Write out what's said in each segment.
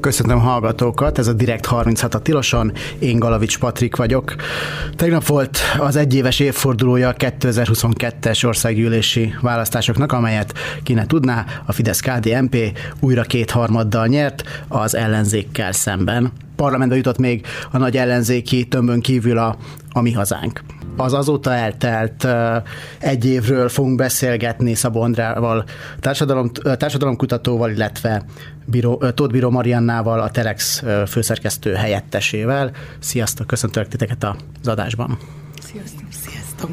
Köszöntöm hallgatókat, ez a Direkt 36 a Tiloson, én Galavics Patrik vagyok. Tegnap volt az egyéves évfordulója a 2022-es országgyűlési választásoknak, amelyet ki ne tudná, a Fidesz-KDNP újra kétharmaddal nyert az ellenzékkel szemben. Parlamentbe jutott még a nagy ellenzéki tömbön kívül a, a mi hazánk az azóta eltelt egy évről fogunk beszélgetni Szabó Andrával, társadalom, társadalomkutatóval, illetve Bíró, Tóth Bíró Mariannával, a Telex főszerkesztő helyettesével. Sziasztok, köszöntök titeket az adásban. Sziasztok. Sziasztok.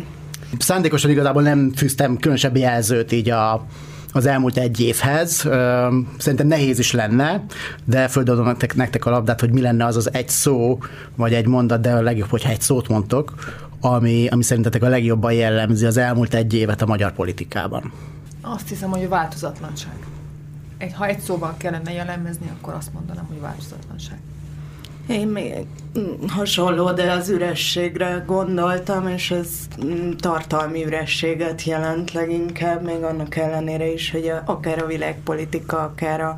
Szándékosan igazából nem fűztem különösebb jelzőt így a, az elmúlt egy évhez. Szerintem nehéz is lenne, de földadom nektek, nektek a labdát, hogy mi lenne az az egy szó, vagy egy mondat, de a legjobb, hogyha egy szót mondtok, ami, ami szerintetek a legjobban jellemzi az elmúlt egy évet a magyar politikában? Azt hiszem, hogy a változatlanság. Egy, ha egy szóban kellene jellemezni, akkor azt mondanám, hogy változatlanság. Én még hasonló, de az ürességre gondoltam, és ez tartalmi ürességet jelent leginkább, még annak ellenére is, hogy a, akár a világpolitika, akár a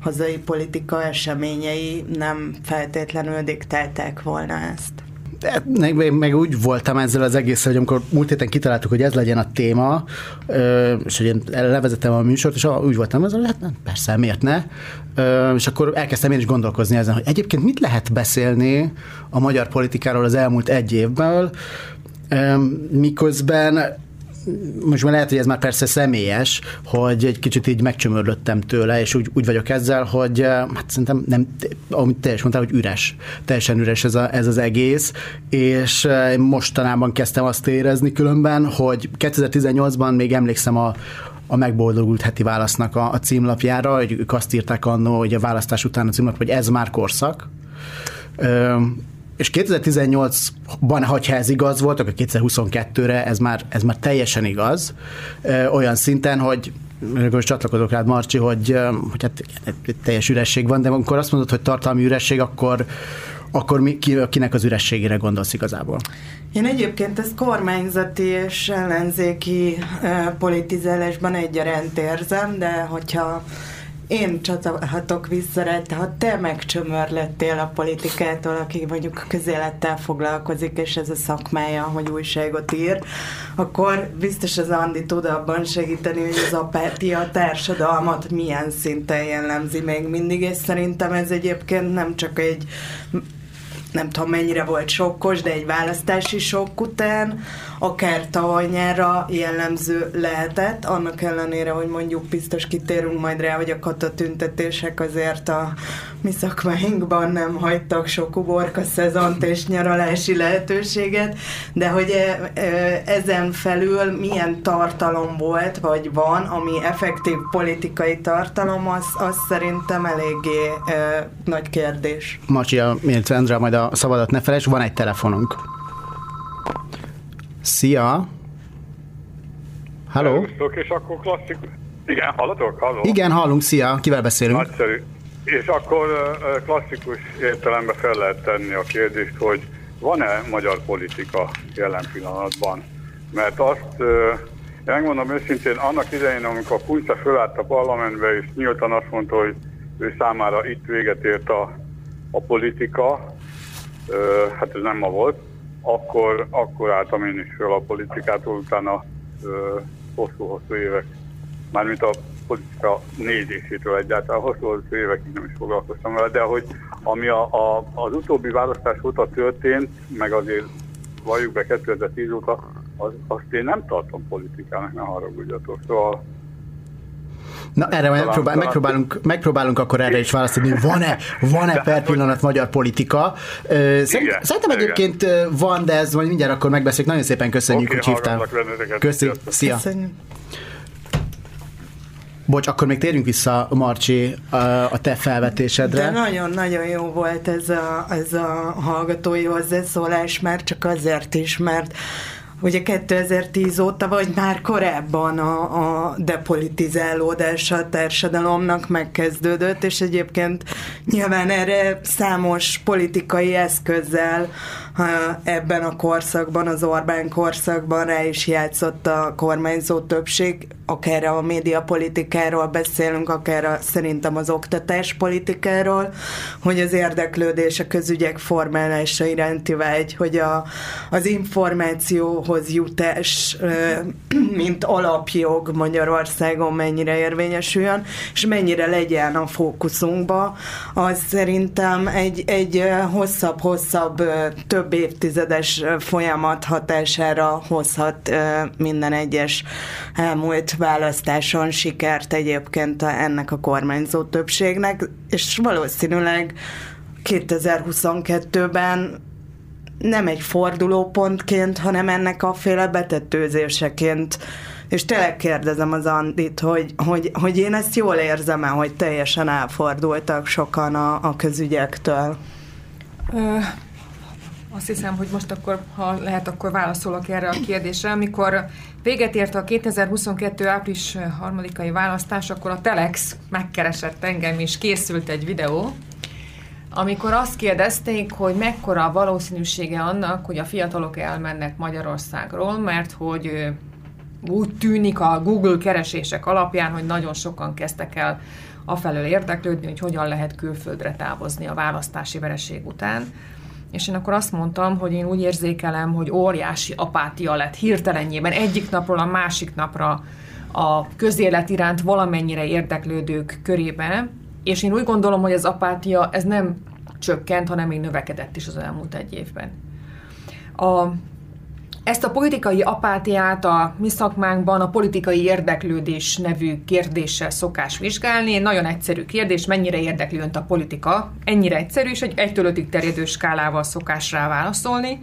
hazai politika eseményei nem feltétlenül diktálták volna ezt meg, meg úgy voltam ezzel az egész, hogy amikor múlt héten kitaláltuk, hogy ez legyen a téma, és hogy én levezetem a műsort, és úgy voltam ezzel, hogy hát persze, miért ne? És akkor elkezdtem én is gondolkozni ezen, hogy egyébként mit lehet beszélni a magyar politikáról az elmúlt egy évből, miközben most már lehet, hogy ez már persze személyes, hogy egy kicsit így megcsömörlöttem tőle, és úgy, úgy vagyok ezzel, hogy eh, hát szerintem nem, amit te is mondtál, hogy üres. Teljesen üres ez, a, ez az egész, és eh, mostanában kezdtem azt érezni különben, hogy 2018-ban még emlékszem a, a megboldogult heti válasznak a, a címlapjára, hogy ők azt írták annó, hogy a választás után a címlap, hogy ez már korszak és 2018-ban, ha ez igaz volt, akkor 2022-re ez már, ez már teljesen igaz, olyan szinten, hogy most csatlakozok rád, Marcsi, hogy, hogy hát teljes üresség van, de amikor azt mondod, hogy tartalmi üresség, akkor, akkor mi, ki, kinek az ürességére gondolsz igazából? Én egyébként ezt kormányzati és ellenzéki politizálásban egyaránt érzem, de hogyha én csatolhatok vissza rá, ha te megcsömörlettél a politikától, aki mondjuk közélettel foglalkozik, és ez a szakmája, hogy újságot ír, akkor biztos az Andi tud abban segíteni, hogy az apátia a társadalmat milyen szinten jellemzi még mindig, és szerintem ez egyébként nem csak egy nem tudom mennyire volt sokkos, de egy választási sok után, akár tavaly nyára jellemző lehetett, annak ellenére, hogy mondjuk biztos kitérünk majd rá, hogy a katatüntetések azért a mi szakmáinkban nem hagytak sok uborka szezont és nyaralási lehetőséget, de hogy e, e, ezen felül milyen tartalom volt, vagy van, ami effektív politikai tartalom, az, az szerintem eléggé e, nagy kérdés. Macsia, miért Andrea, majd a szabadat ne felejtsd, van egy telefonunk. Szia! Halló? és akkor klasszik... Igen, hallatok? Halló? Igen, hallunk, szia! Kivel beszélünk? Nagyszerű. És akkor klasszikus értelemben fel lehet tenni a kérdést, hogy van-e magyar politika jelen pillanatban? Mert azt, én megmondom őszintén, annak idején, amikor a Punce fölállt a parlamentbe, és nyíltan azt mondta, hogy ő számára itt véget ért a, a politika, hát ez nem ma volt, akkor, akkor álltam én is föl a politikától, utána hosszú-hosszú évek, mármint a politika nézésétől egyáltalán hosszú-hosszú évekig nem is foglalkoztam vele, de hogy ami a, a, az utóbbi választás óta történt, meg azért valljuk be 2010 óta, az, azt én nem tartom politikának, ne haragudjatok. Szóval Na erre majd megpróbál, megpróbálunk, megpróbálunk akkor erre is választani, van-e, van-e per pillanat magyar politika. Szerint, szerintem egyébként van, de ez majd mindjárt akkor megbeszéljük. Nagyon szépen köszönjük, okay, hogy hívtál. Köszönjük. Szia. Köszönjük. Bocs, akkor még térjünk vissza, Marcsi, a te felvetésedre. De nagyon-nagyon jó volt ez a, ez a hallgatói hozzászólás, már csak azért is, mert ugye 2010 óta, vagy már korábban a, a depolitizálódása a társadalomnak megkezdődött, és egyébként nyilván erre számos politikai eszközzel ebben a korszakban, az Orbán korszakban rá is játszott a kormányzó többség, akár a médiapolitikáról beszélünk, akár a, szerintem az oktatáspolitikáról, hogy az érdeklődés a közügyek formálása iránti vágy, hogy a, az információhoz jutás, mint alapjog Magyarországon mennyire érvényesüljön, és mennyire legyen a fókuszunkba, az szerintem egy, egy hosszabb-hosszabb, több évtizedes folyamat hatására hozhat minden egyes elmúlt választáson sikert egyébként ennek a kormányzó többségnek, és valószínűleg 2022-ben nem egy fordulópontként, hanem ennek a féle betetőzéseként és tényleg kérdezem az Andit, hogy, hogy, hogy én ezt jól érzem-e, hogy teljesen elfordultak sokan a, a közügyektől? Ö, azt hiszem, hogy most akkor, ha lehet, akkor válaszolok erre a kérdésre. Amikor véget ért a 2022. április harmadikai választás, akkor a Telex megkeresett engem, és készült egy videó, amikor azt kérdezték, hogy mekkora a valószínűsége annak, hogy a fiatalok elmennek Magyarországról, mert hogy úgy tűnik a Google keresések alapján, hogy nagyon sokan kezdtek el afelől érdeklődni, hogy hogyan lehet külföldre távozni a választási vereség után. És én akkor azt mondtam, hogy én úgy érzékelem, hogy óriási apátia lett hirtelenjében egyik napról a másik napra a közélet iránt valamennyire érdeklődők körében, és én úgy gondolom, hogy az apátia ez nem csökkent, hanem még növekedett is az elmúlt egy évben. A, ezt a politikai apátiát a mi szakmánkban a politikai érdeklődés nevű kérdéssel szokás vizsgálni. Nagyon egyszerű kérdés, mennyire érdekli önt a politika. Ennyire egyszerű, és egy egytől ötig terjedő skálával szokás rá válaszolni.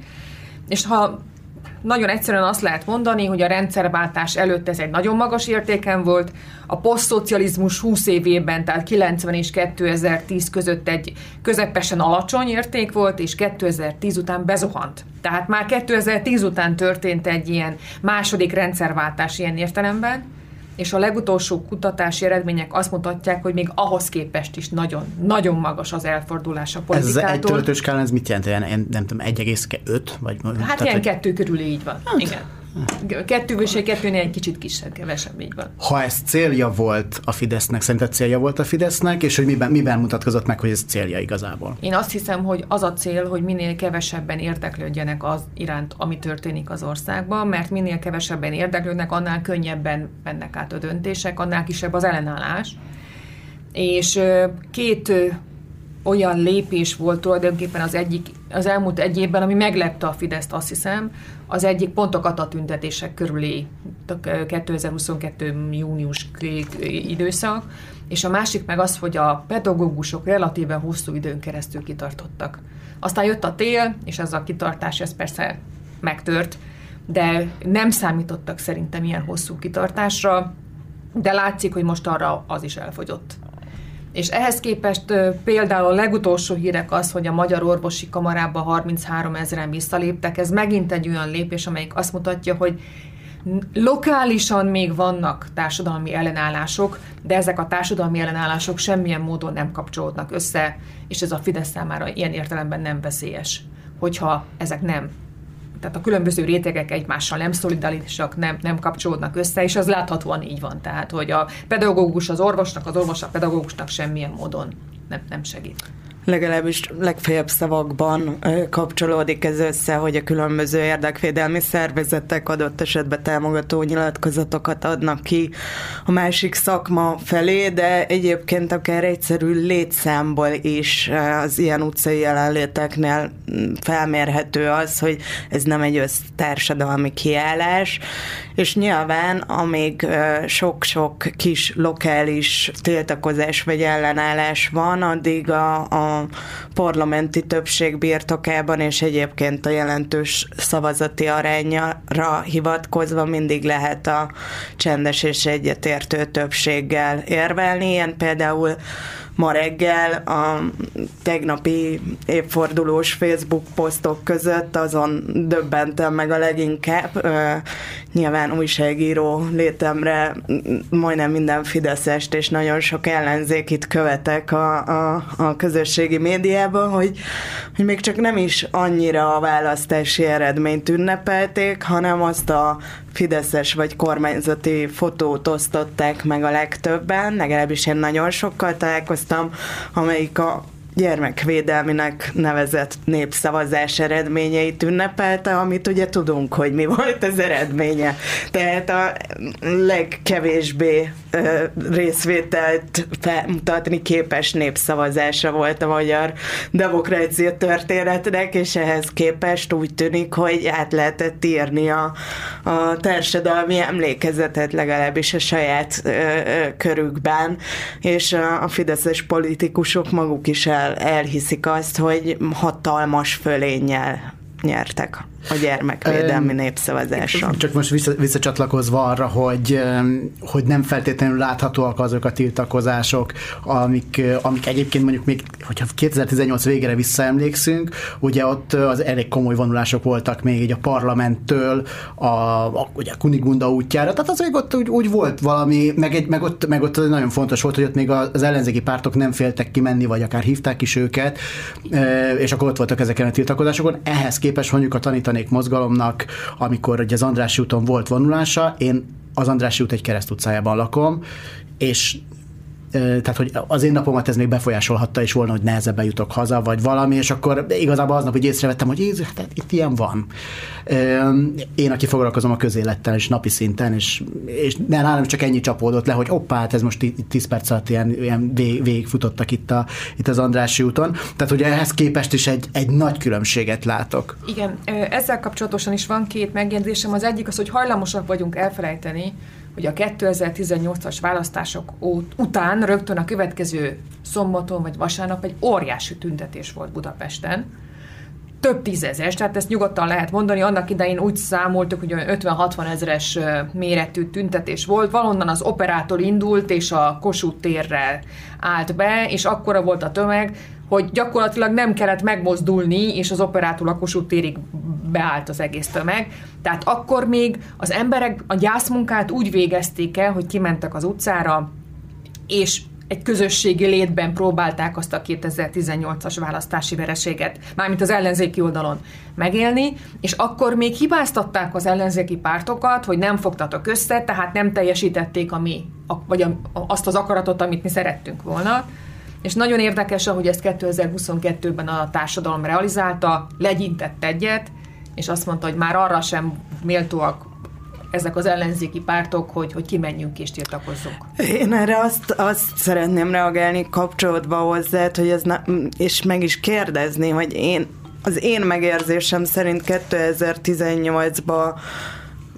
És ha nagyon egyszerűen azt lehet mondani, hogy a rendszerváltás előtt ez egy nagyon magas értéken volt, a posztszocializmus 20 évében, tehát 90 és 2010 között egy közepesen alacsony érték volt, és 2010 után bezuhant. Tehát már 2010 után történt egy ilyen második rendszerváltás ilyen értelemben, és a legutolsó kutatási eredmények azt mutatják, hogy még ahhoz képest is nagyon, nagyon magas az elfordulás a politikától. Ez egy töltős skálán, ez mit jelent? Ilyen, nem tudom, 1,5? Vagy, hát tehát, ilyen hogy... kettő körül így van. Hát. Igen. Kettő és egy kettőnél egy kicsit kisebb, kevesebb, így van. Ha ez célja volt a Fidesznek, szerinted célja volt a Fidesznek, és hogy miben, miben mutatkozott meg, hogy ez célja igazából? Én azt hiszem, hogy az a cél, hogy minél kevesebben érdeklődjenek az iránt, ami történik az országban, mert minél kevesebben érdeklődnek, annál könnyebben mennek át a döntések, annál kisebb az ellenállás. És két olyan lépés volt tulajdonképpen az egyik, az elmúlt egy évben, ami meglepte a Fideszt, azt hiszem, az egyik pont a katatüntetések körüli 2022. június időszak, és a másik meg az, hogy a pedagógusok relatíve hosszú időn keresztül kitartottak. Aztán jött a tél, és ez a kitartás, ez persze megtört, de nem számítottak szerintem ilyen hosszú kitartásra, de látszik, hogy most arra az is elfogyott. És ehhez képest például a legutolsó hírek az, hogy a Magyar Orvosi Kamarába 33 ezeren visszaléptek, ez megint egy olyan lépés, amelyik azt mutatja, hogy lokálisan még vannak társadalmi ellenállások, de ezek a társadalmi ellenállások semmilyen módon nem kapcsolódnak össze, és ez a Fidesz számára ilyen értelemben nem veszélyes, hogyha ezek nem tehát a különböző rétegek egymással nem szolidálisak, nem, nem kapcsolódnak össze, és az láthatóan így van. Tehát, hogy a pedagógus az orvosnak, az orvos a pedagógusnak semmilyen módon nem, nem segít legalábbis legfeljebb szavakban kapcsolódik ez össze, hogy a különböző érdekvédelmi szervezetek adott esetben támogató nyilatkozatokat adnak ki a másik szakma felé, de egyébként akár egyszerű létszámból is az ilyen utcai jelenléteknél felmérhető az, hogy ez nem egy össztársadalmi kiállás, és nyilván amíg sok-sok kis lokális tiltakozás vagy ellenállás van, addig a, a parlamenti többség birtokában, és egyébként a jelentős szavazati arányra hivatkozva mindig lehet a csendes és egyetértő többséggel érvelni. Ilyen például ma reggel a tegnapi évfordulós Facebook posztok között azon döbbentem meg a leginkább. Nyilván újságíró létemre majdnem minden fideszest és nagyon sok ellenzékit követek a, a, a közösség közösségi médiában, hogy, hogy még csak nem is annyira a választási eredményt ünnepelték, hanem azt a fideszes vagy kormányzati fotót osztották meg a legtöbben, legalábbis én nagyon sokkal találkoztam, amelyik a gyermekvédelminek nevezett népszavazás eredményeit ünnepelte, amit ugye tudunk, hogy mi volt az eredménye. Tehát a legkevésbé ö, részvételt mutatni képes népszavazása volt a magyar demokrácia történetnek, és ehhez képest úgy tűnik, hogy át lehetett írni a, a társadalmi emlékezetet legalábbis a saját ö, ö, körükben, és a, a fideszes politikusok maguk is el el, elhiszik azt, hogy hatalmas fölénnyel nyertek a gyermekvédelmi népszavazáson. Csak most vissza, visszacsatlakozva arra, hogy, hogy nem feltétlenül láthatóak azok a tiltakozások, amik, amik egyébként mondjuk még, hogyha 2018 végére visszaemlékszünk, ugye ott az elég komoly vonulások voltak még így a parlamenttől a, a, ugye a Kunigunda útjára, tehát az még ott úgy, úgy volt valami, meg, egy, meg, ott, meg ott nagyon fontos volt, hogy ott még az ellenzéki pártok nem féltek kimenni, vagy akár hívták is őket, és akkor ott voltak ezeken a tiltakozásokon. Ehhez képest mondjuk a tanítani zenék mozgalomnak, amikor ugye az Andrássy úton volt vonulása, én az Andrássy út egy kereszt utcájában lakom, és tehát, hogy az én napomat ez még befolyásolhatta is volna, hogy nehezebben jutok haza, vagy valami, és akkor igazából aznap, hogy észrevettem, hogy ez, hát itt ilyen van. Én, aki foglalkozom a közélettel, és napi szinten, és, és nálam csak ennyi csapódott le, hogy hoppá, hát ez most 10 perc alatt ilyen, ilyen vég, végigfutottak itt, a, itt az Andrási úton. Tehát, hogy ehhez képest is egy, egy nagy különbséget látok. Igen, ezzel kapcsolatosan is van két megjegyzésem. Az egyik az, hogy hajlamosak vagyunk elfelejteni, hogy a 2018-as választások után rögtön a következő szombaton vagy vasárnap egy óriási tüntetés volt Budapesten, több tízezes, tehát ezt nyugodtan lehet mondani. Annak idején úgy számoltuk, hogy 50-60 ezeres méretű tüntetés volt. Valonnan az operától indult, és a Kossuth térre állt be, és akkora volt a tömeg, hogy gyakorlatilag nem kellett megmozdulni, és az operától a Kossuth térig beállt az egész tömeg. Tehát akkor még az emberek a gyászmunkát úgy végezték el, hogy kimentek az utcára, és egy közösségi létben próbálták azt a 2018-as választási vereséget, mármint az ellenzéki oldalon megélni, és akkor még hibáztatták az ellenzéki pártokat, hogy nem fogtatok össze, tehát nem teljesítették a mi, a, vagy a, azt az akaratot, amit mi szerettünk volna. És nagyon érdekes, ahogy ezt 2022-ben a társadalom realizálta, legyintett egyet, és azt mondta, hogy már arra sem méltóak ezek az ellenzéki pártok, hogy, hogy kimenjünk és tiltakozzunk. Én erre azt, azt szeretném reagálni kapcsolatba hozzá, hogy ez ne, és meg is kérdezni, hogy én az én megérzésem szerint 2018-ban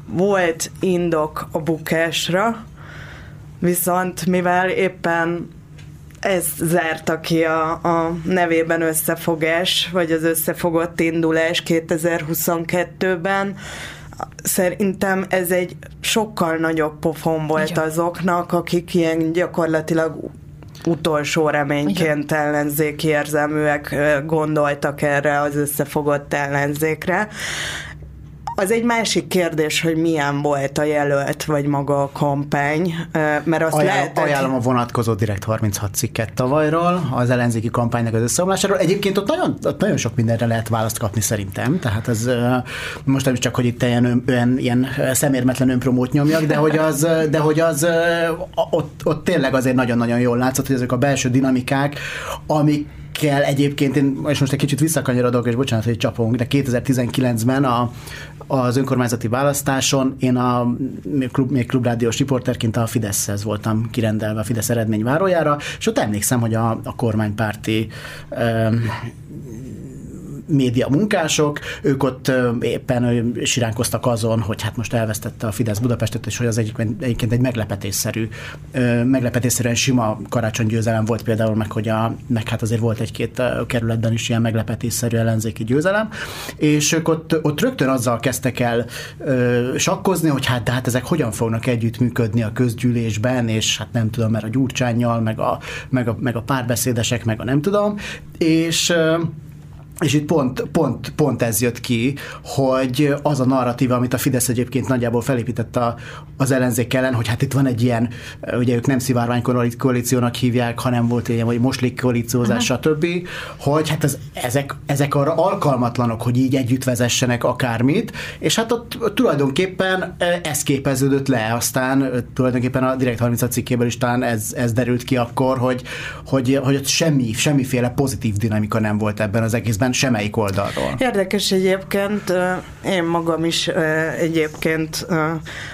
volt indok a bukásra, viszont mivel éppen ez zárta ki a, a nevében összefogás, vagy az összefogott indulás 2022-ben. Szerintem ez egy sokkal nagyobb pofon volt Igen. azoknak, akik ilyen gyakorlatilag utolsó reményként Igen. ellenzéki érzelműek gondoltak erre az összefogott ellenzékre. Az egy másik kérdés, hogy milyen volt a jelölt, vagy maga a kampány, mert azt Ajánl, lehet... Ajánlom a vonatkozó Direkt 36 cikket tavalyról, az ellenzéki kampánynak az összeomlásáról. Egyébként ott nagyon, ott nagyon sok mindenre lehet választ kapni szerintem, tehát ez most nem is csak, hogy itt ilyen, ilyen, ilyen szemérmetlen önpromót nyomjak, de hogy az, de hogy az ott, ott tényleg azért nagyon-nagyon jól látszott, hogy ezek a belső dinamikák, amik kell egyébként, én, és most egy kicsit visszakanyarodok, és bocsánat, hogy csapunk, de 2019-ben a, az önkormányzati választáson én a még, klub, még klubrádiós riporterként a Fideszhez voltam kirendelve a Fidesz eredményvárójára, és ott emlékszem, hogy a, a kormánypárti um, média munkások, ők ott éppen siránkoztak azon, hogy hát most elvesztette a Fidesz Budapestet, és hogy az egyébként, egyébként egy meglepetésszerű, meglepetésszerűen sima karácsonygyőzelem volt például, meg, hogy a, meg hát azért volt egy-két kerületben is ilyen meglepetésszerű ellenzéki győzelem, és ők ott, ott rögtön azzal kezdtek el sakkozni, hogy hát de hát ezek hogyan fognak együttműködni a közgyűlésben, és hát nem tudom, mert a gyurcsányjal, meg a, meg a, meg a párbeszédesek, meg a nem tudom, és és itt pont, pont, pont ez jött ki, hogy az a narratíva, amit a Fidesz egyébként nagyjából felépített a, az ellenzék ellen, hogy hát itt van egy ilyen, ugye ők nem szivárvány koalíciónak hívják, hanem volt ilyen, vagy moslik koalíciózás, stb., hogy hát ez, ezek, ezek arra alkalmatlanok, hogy így együtt vezessenek akármit, és hát ott tulajdonképpen ez képeződött le, aztán tulajdonképpen a Direkt 30 cikkéből is talán ez, ez derült ki akkor, hogy, hogy, hogy ott semmi, semmiféle pozitív dinamika nem volt ebben az egészben, egyáltalán semmelyik oldalról. Érdekes egyébként, én magam is egyébként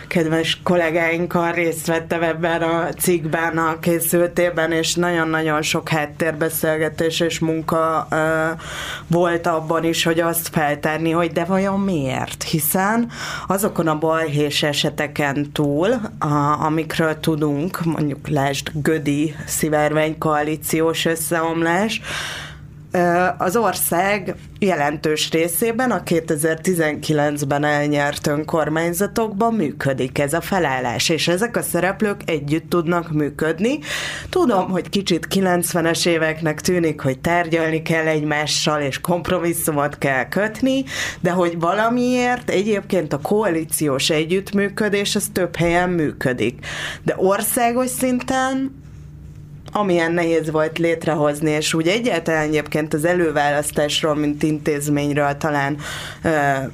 kedves kollégáinkkal részt vettem ebben a cikkben, a készültében, és nagyon-nagyon sok háttérbeszélgetés és munka volt abban is, hogy azt feltárni, hogy de vajon miért? Hiszen azokon a balhés eseteken túl, amikről tudunk, mondjuk lásd Gödi szivárvány koalíciós összeomlás, az ország jelentős részében a 2019-ben elnyert önkormányzatokban működik ez a felállás, és ezek a szereplők együtt tudnak működni. Tudom, hogy kicsit 90-es éveknek tűnik, hogy tárgyalni kell egymással, és kompromisszumot kell kötni, de hogy valamiért egyébként a koalíciós együttműködés az több helyen működik. De országos szinten amilyen nehéz volt létrehozni, és úgy egyáltalán egyébként az előválasztásról, mint intézményről talán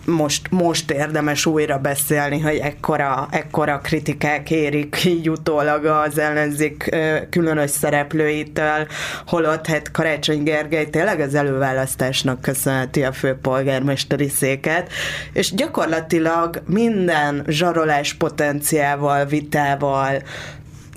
most, most érdemes újra beszélni, hogy ekkora, ekkora kritikák érik így utólag az ellenzék különös szereplőitől, holott hát Karácsony Gergely tényleg az előválasztásnak köszönheti a főpolgármesteri széket, és gyakorlatilag minden zsarolás potenciával, vitával,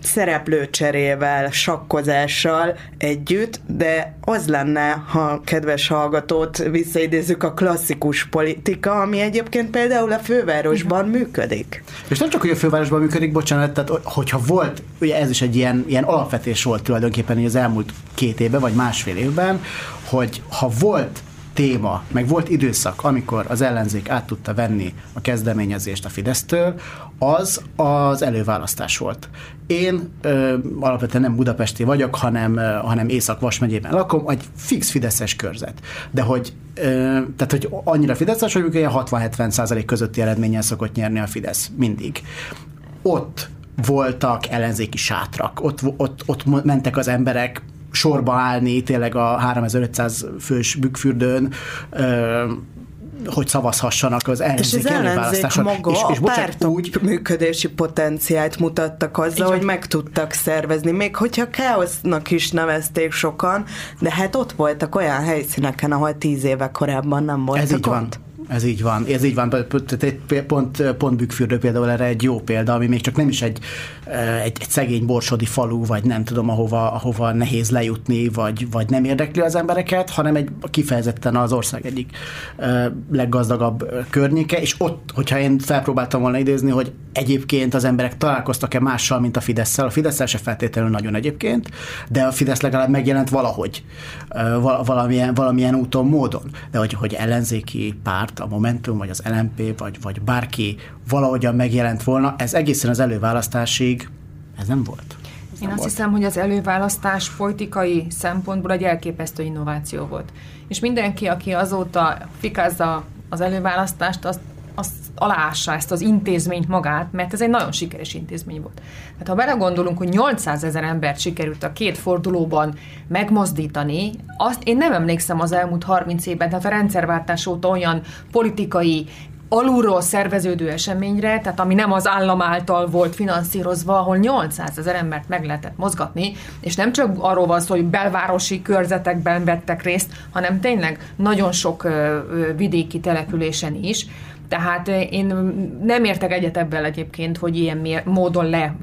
szereplőcserével, sakkozással együtt, de az lenne, ha kedves hallgatót visszaidézzük a klasszikus politika, ami egyébként például a fővárosban működik. És nem csak, hogy a fővárosban működik, bocsánat, tehát hogyha volt, ugye ez is egy ilyen, ilyen alapvetés volt tulajdonképpen az elmúlt két évben, vagy másfél évben, hogy ha volt téma, meg volt időszak, amikor az ellenzék át tudta venni a kezdeményezést a Fidesztől, az az előválasztás volt. Én ö, alapvetően nem budapesti vagyok, hanem, ö, hanem Észak-Vas megyében lakom, egy fix fideszes körzet. De hogy, ö, tehát, hogy annyira fideszes, hogy ilyen 60-70 százalék közötti eredménnyel szokott nyerni a Fidesz mindig. Ott voltak ellenzéki sátrak, ott, ott, ott mentek az emberek sorba állni tényleg a 3500 fős bükkfürdőn, hogy szavazhassanak az ellenzék előválasztáson. maga és, és bocsánat, úgy működési potenciált mutattak azzal, hogy meg tudtak szervezni, még hogyha káosznak is nevezték sokan, de hát ott voltak olyan helyszíneken, ahol tíz éve korábban nem voltak Ez így ott. van. Ez így van, ez így van. Pont, pont Bükkfürdő például erre egy jó példa, ami még csak nem is egy, egy, egy szegény borsodi falu, vagy nem tudom, ahova, ahova nehéz lejutni, vagy, vagy nem érdekli az embereket, hanem egy kifejezetten az ország egyik leggazdagabb környéke, és ott, hogyha én felpróbáltam volna idézni, hogy egyébként az emberek találkoztak-e mással, mint a Fidesz-szel, a fidesz se feltétlenül nagyon egyébként, de a Fidesz legalább megjelent valahogy, valamilyen, valamilyen úton, módon. De hogy, hogy ellenzéki párt, párt, a Momentum, vagy az LMP, vagy, vagy bárki valahogyan megjelent volna, ez egészen az előválasztásig ez nem volt. Ez Én nem azt volt. hiszem, hogy az előválasztás politikai szempontból egy elképesztő innováció volt. És mindenki, aki azóta fikázza az előválasztást, azt azt aláássa ezt az intézményt magát, mert ez egy nagyon sikeres intézmény volt. Tehát ha belegondolunk, hogy 800 ezer embert sikerült a két fordulóban megmozdítani, azt én nem emlékszem az elmúlt 30 évben, tehát a rendszerváltás óta olyan politikai alulról szerveződő eseményre, tehát ami nem az állam által volt finanszírozva, ahol 800 ezer embert meg lehetett mozgatni, és nem csak arról van szó, hogy belvárosi körzetekben vettek részt, hanem tényleg nagyon sok vidéki településen is. Tehát én nem értek egyet ebből egyébként, hogy ilyen módon le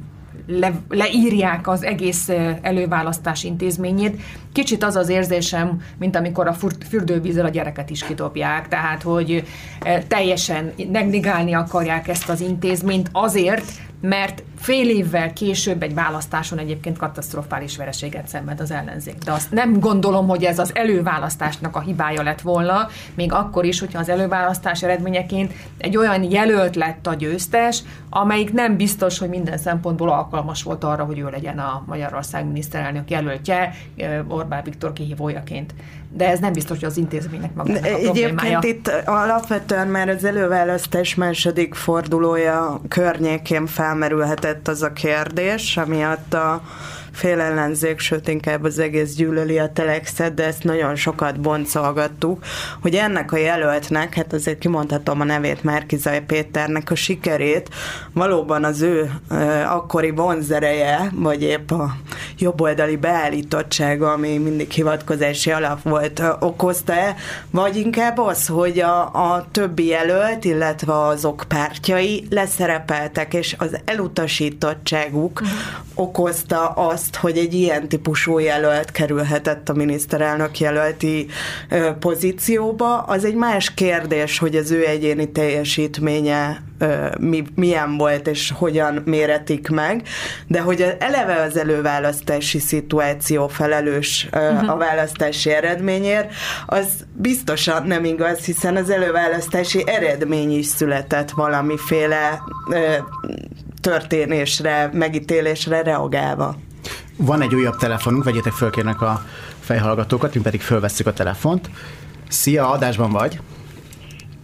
le, leírják az egész előválasztás intézményét. Kicsit az az érzésem, mint amikor a fürdővízzel a gyereket is kidobják, tehát hogy teljesen negligálni akarják ezt az intézményt azért, mert fél évvel később egy választáson egyébként katasztrofális vereséget szenved az ellenzék. De azt nem gondolom, hogy ez az előválasztásnak a hibája lett volna, még akkor is, hogyha az előválasztás eredményeként egy olyan jelölt lett a győztes, amelyik nem biztos, hogy minden szempontból alkalmas volt arra, hogy ő legyen a Magyarország miniszterelnök jelöltje Orbán Viktor kihívójaként. De ez nem biztos, hogy az intézménynek magának a Egyébként itt alapvetően már az előválasztás második fordulója környékén felmerülhetett az a kérdés, amiatt a félellenzék, sőt inkább az egész gyűlöli a telexet, de ezt nagyon sokat boncolgattuk, hogy ennek a jelöltnek, hát azért kimondhatom a nevét Márkizaj Péternek a sikerét, valóban az ő uh, akkori vonzereje, vagy épp a jobboldali beállítottsága, ami mindig hivatkozási alap volt, okozta-e, vagy inkább az, hogy a, a többi jelölt, illetve azok pártjai leszerepeltek, és az elutasítottságuk uh-huh. okozta azt, azt, hogy egy ilyen típusú jelölt kerülhetett a miniszterelnök jelölti pozícióba. Az egy más kérdés, hogy az ő egyéni teljesítménye mi, milyen volt és hogyan méretik meg, de hogy eleve az előválasztási szituáció felelős uh-huh. a választási eredményért, az biztosan nem igaz, hiszen az előválasztási eredmény is született valamiféle történésre, megítélésre reagálva. Van egy újabb telefonunk, vegyétek föl kérnek a fejhallgatókat, mi pedig fölvesszük a telefont. Szia, adásban vagy?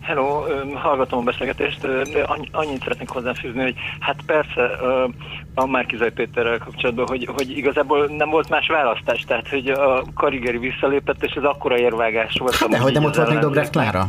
Hello, hallgatom a beszélgetést, annyit szeretnék hozzáfűzni, hogy hát persze a Márkizaj Péterrel kapcsolatban, hogy, hogy igazából nem volt más választás, tehát hogy a Karigeri visszalépett, és ez akkora érvágás volt. Hát de hogy nem ott volt még Dobrev Klára?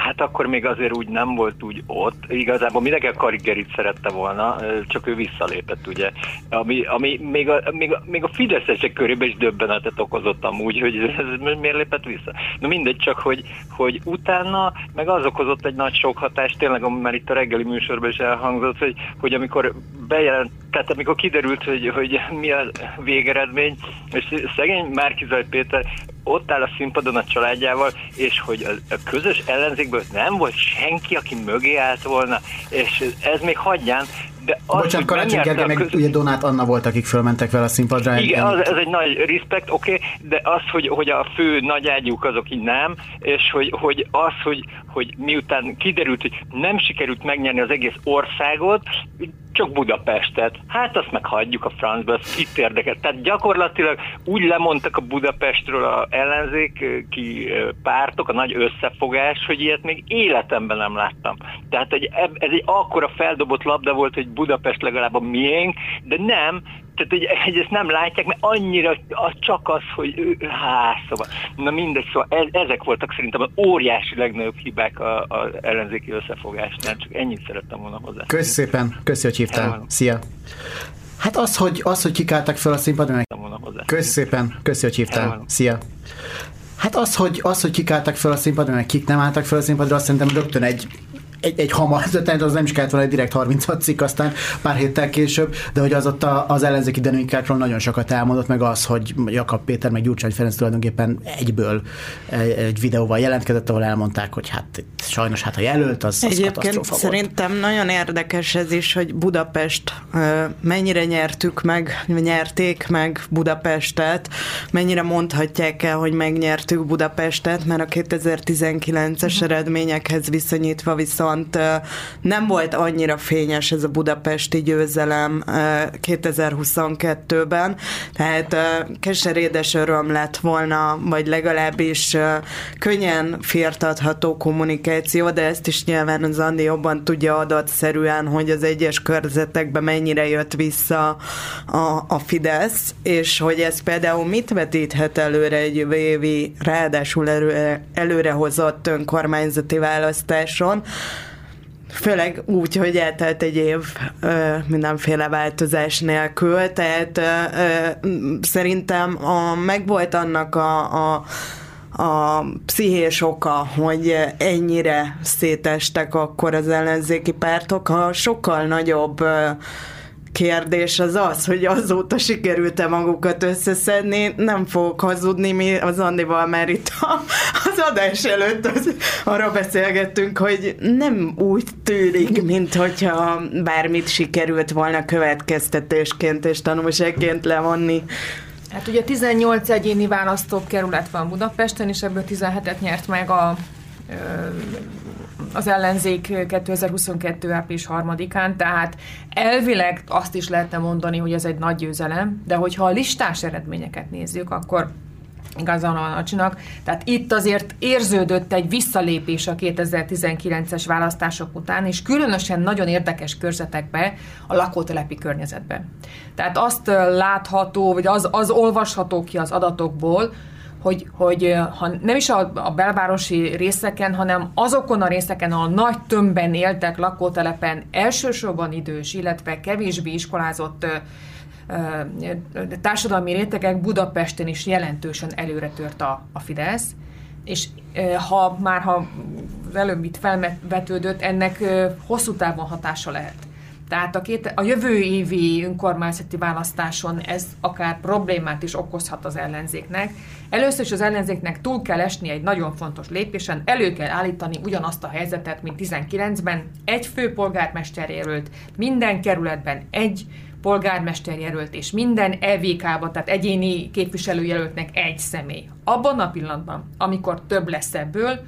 Hát akkor még azért úgy nem volt úgy ott. Igazából mindenki a Karigerit szerette volna, csak ő visszalépett, ugye. Ami, ami még, a, még, a, még a Fideszesek körében is döbbenetet okozott amúgy, hogy ez miért lépett vissza. Na mindegy, csak hogy, hogy utána meg az okozott egy nagy sok hatást, tényleg, ami már itt a reggeli műsorban is elhangzott, hogy, hogy amikor bejelent, tehát amikor kiderült, hogy, hogy mi a végeredmény, és szegény Márkizaj Péter ott áll a színpadon a családjával, és hogy a, a közös ellenzékből nem volt senki, aki mögé állt volna, és ez még hagyján, de az, Bocsánat, Karácsony Gergely, meg között... ugye Donát Anna volt, akik fölmentek vele a színpadra. Igen, az, ez egy nagy respekt, oké, okay, de az, hogy, hogy a fő nagy ágyúk azok így nem, és hogy, hogy az, hogy, hogy miután kiderült, hogy nem sikerült megnyerni az egész országot, csak Budapestet. Hát azt meg hagyjuk a francba, az itt érdekel. Tehát gyakorlatilag úgy lemondtak a Budapestről a ellenzéki pártok, a nagy összefogás, hogy ilyet még életemben nem láttam. Tehát egy, ez egy akkora feldobott labda volt, hogy Budapest legalább a miénk, de nem, tehát hogy, hogy ezt nem látják, mert annyira az csak az, hogy ő, há, szóval, na mindegy, szóval ez, ezek voltak szerintem az óriási legnagyobb hibák az ellenzéki összefogásnál, csak ennyit szerettem volna hozzá. Kösz szépen, köszi, hogy hívtál. Szia! Hát az, hogy, az, hogy kikáltak fel a színpadon. Kösz szépen, köszi, hogy hívtál. Szia! Hát az, hogy, az, hogy kikáltak fel a színpadon, meg kik nem álltak fel a színpadra, azt szerintem rögtön egy egy, egy hamar, tehát az nem is kellett volna egy direkt 36 cikk, aztán pár héttel később, de hogy az ott a, az ellenzéki dinamikákról nagyon sokat elmondott, meg az, hogy Jakab Péter meg Gyurcsány Ferenc tulajdonképpen egyből egy, egy videóval jelentkezett, ahol elmondták, hogy hát sajnos hát a jelölt, az, az Egyébként szerintem volt. nagyon érdekes ez is, hogy Budapest mennyire nyertük meg, nyerték meg Budapestet, mennyire mondhatják el, hogy megnyertük Budapestet, mert a 2019-es mhm. eredményekhez viszonyítva viszont viszont nem volt annyira fényes ez a budapesti győzelem 2022-ben, tehát keserédes öröm lett volna, vagy legalábbis könnyen firtatható kommunikáció, de ezt is nyilván az Andi jobban tudja adatszerűen, hogy az egyes körzetekben mennyire jött vissza a, a Fidesz, és hogy ez például mit vetíthet előre egy jövő évi, ráadásul előre, előrehozott önkormányzati választáson, Főleg úgy, hogy eltelt egy év ö, mindenféle változás nélkül, tehát ö, ö, szerintem a, megvolt annak a, a a pszichés oka, hogy ennyire szétestek akkor az ellenzéki pártok, ha sokkal nagyobb kérdés az az, hogy azóta sikerült-e magukat összeszedni, nem fogok hazudni, mi az Andival már itt a, az adás előtt az, arra beszélgettünk, hogy nem úgy tűnik, mint hogyha bármit sikerült volna következtetésként és tanulságként levonni. Hát ugye 18 egyéni választókerület van Budapesten, és ebből 17-et nyert meg a az ellenzék 2022. április 3-án, tehát elvileg azt is lehetne mondani, hogy ez egy nagy győzelem, de hogyha a listás eredményeket nézzük, akkor igazán a csinak. Tehát itt azért érződött egy visszalépés a 2019-es választások után, és különösen nagyon érdekes körzetekbe, a lakótelepi környezetben. Tehát azt látható, vagy az, az olvasható ki az adatokból, hogy, hogy ha nem is a, a belvárosi részeken, hanem azokon a részeken, ahol nagy tömbben éltek lakótelepen, elsősorban idős, illetve kevésbé iskolázott társadalmi rétegek Budapesten is jelentősen előre tört a, a Fidesz, és ha már ha előbb itt felvetődött, ennek hosszú távon hatása lehet. Tehát a, két, a jövő évi önkormányzati választáson ez akár problémát is okozhat az ellenzéknek. Először is az ellenzéknek túl kell esni egy nagyon fontos lépésen, elő kell állítani ugyanazt a helyzetet, mint 19-ben. Egy főpolgármester jelölt, minden kerületben egy polgármester jelölt, és minden EVK-ba, tehát egyéni képviselőjelöltnek egy személy. Abban a pillanatban, amikor több lesz ebből,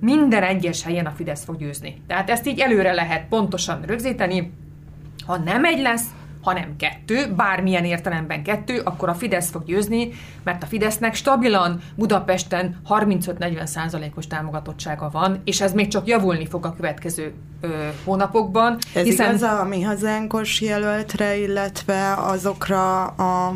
minden egyes helyen a Fidesz fog győzni. Tehát ezt így előre lehet pontosan rögzíteni. Ha nem egy lesz, hanem kettő, bármilyen értelemben kettő, akkor a Fidesz fog győzni, mert a Fidesznek stabilan Budapesten 35-40 százalékos támogatottsága van, és ez még csak javulni fog a következő ö, hónapokban. Ez hiszen... igaz a mi hazánkos jelöltre, illetve azokra a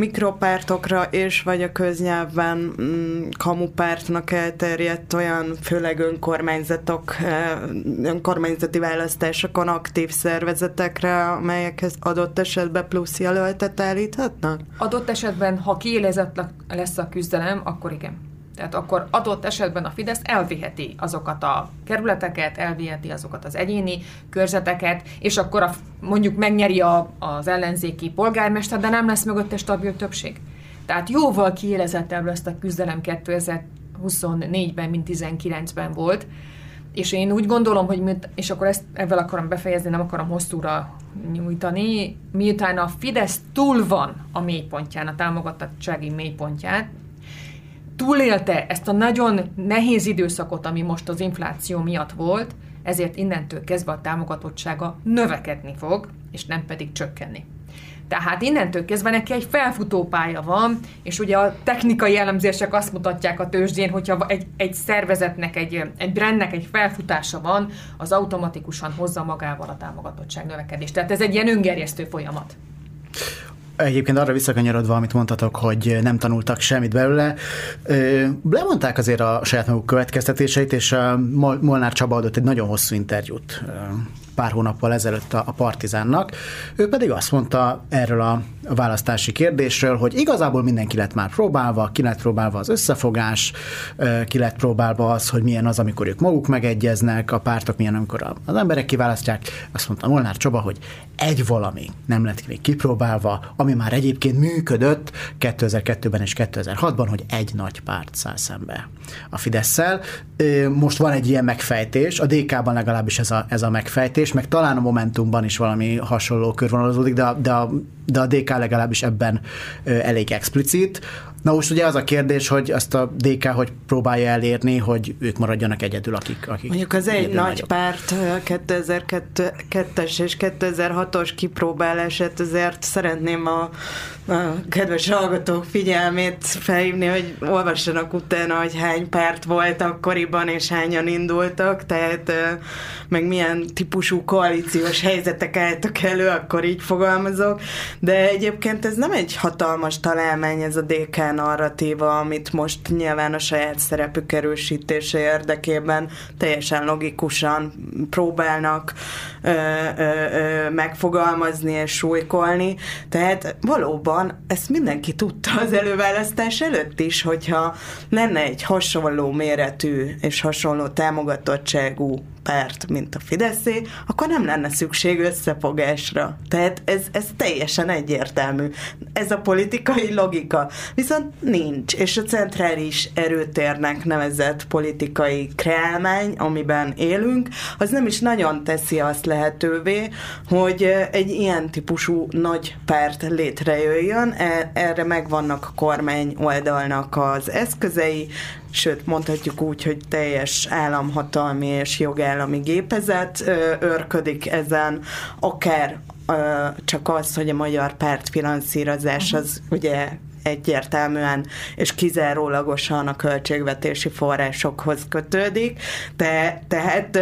mikropártokra és vagy a köznyelvben mm, kamupártnak elterjedt olyan főleg önkormányzatok, eh, önkormányzati választásokon aktív szervezetekre, amelyekhez adott esetben plusz jelöltet állíthatnak? Adott esetben, ha kiélezett lesz a küzdelem, akkor igen. Tehát akkor adott esetben a Fidesz elviheti azokat a kerületeket, elviheti azokat az egyéni körzeteket, és akkor a, mondjuk megnyeri a, az ellenzéki polgármester, de nem lesz mögötte stabil többség. Tehát jóval kiélezettebb lesz a küzdelem 2024-ben, mint 19-ben volt, és én úgy gondolom, hogy, és akkor ezt ebben akarom befejezni, nem akarom hosszúra nyújtani, miután a Fidesz túl van a mélypontján, a támogatottsági mélypontján, túlélte ezt a nagyon nehéz időszakot, ami most az infláció miatt volt, ezért innentől kezdve a támogatottsága növekedni fog, és nem pedig csökkenni. Tehát innentől kezdve neki egy felfutópálya van, és ugye a technikai elemzések azt mutatják a tőzsdén, hogyha egy, egy szervezetnek, egy, egy brandnek egy felfutása van, az automatikusan hozza magával a támogatottság növekedést. Tehát ez egy ilyen öngerjesztő folyamat. Egyébként arra visszakanyarodva, amit mondtatok, hogy nem tanultak semmit belőle, lemondták azért a saját maguk következtetéseit, és Molnár Csaba adott egy nagyon hosszú interjút pár hónappal ezelőtt a, Partizánnak. Ő pedig azt mondta erről a választási kérdésről, hogy igazából mindenki lett már próbálva, ki lett próbálva az összefogás, ki lett próbálva az, hogy milyen az, amikor ők maguk megegyeznek, a pártok milyen, amikor az emberek kiválasztják. Azt mondta Molnár Csaba, hogy egy valami nem lett még kipróbálva, ami már egyébként működött 2002-ben és 2006-ban, hogy egy nagy párt száll szembe a Fidesz-szel. Most van egy ilyen megfejtés, a DK-ban legalábbis ez a, ez a megfejtés, meg talán a Momentumban is valami hasonló körvonalazódik, de, de, de a DK legalábbis ebben elég explicit. Na most ugye az a kérdés, hogy azt a DK hogy próbálja elérni, hogy ők maradjanak egyedül, akik, akik Mondjuk az egy nagy nagyobb. párt 2002-es és 2006-os kipróbálását, azért szeretném a, a kedves hallgatók figyelmét felhívni, hogy olvassanak utána, hogy hány párt volt akkoriban, és hányan indultak, tehát meg milyen típusú koalíciós helyzetek álltak elő, akkor így fogalmazok, de egyébként ez nem egy hatalmas találmány ez a DK narratíva, amit most nyilván a saját szerepük erősítése érdekében teljesen logikusan próbálnak ö, ö, ö, megfogalmazni és súlykolni. Tehát valóban ezt mindenki tudta az előválasztás előtt is, hogyha lenne egy hasonló méretű és hasonló támogatottságú párt, mint a Fideszé, akkor nem lenne szükség összefogásra. Tehát ez, ez teljesen egyértelmű. ez a politikai logika. Viszont nincs, és a centrális erőtérnek nevezett politikai kreálmány, amiben élünk, az nem is nagyon teszi azt lehetővé, hogy egy ilyen típusú nagy párt létrejöjjön. E, erre megvannak a kormány oldalnak az eszközei, sőt mondhatjuk úgy, hogy teljes államhatalmi és jogállami gépezet örködik ezen, akár csak az, hogy a magyar párt finanszírozás az ugye egyértelműen és kizárólagosan a költségvetési forrásokhoz kötődik, de tehát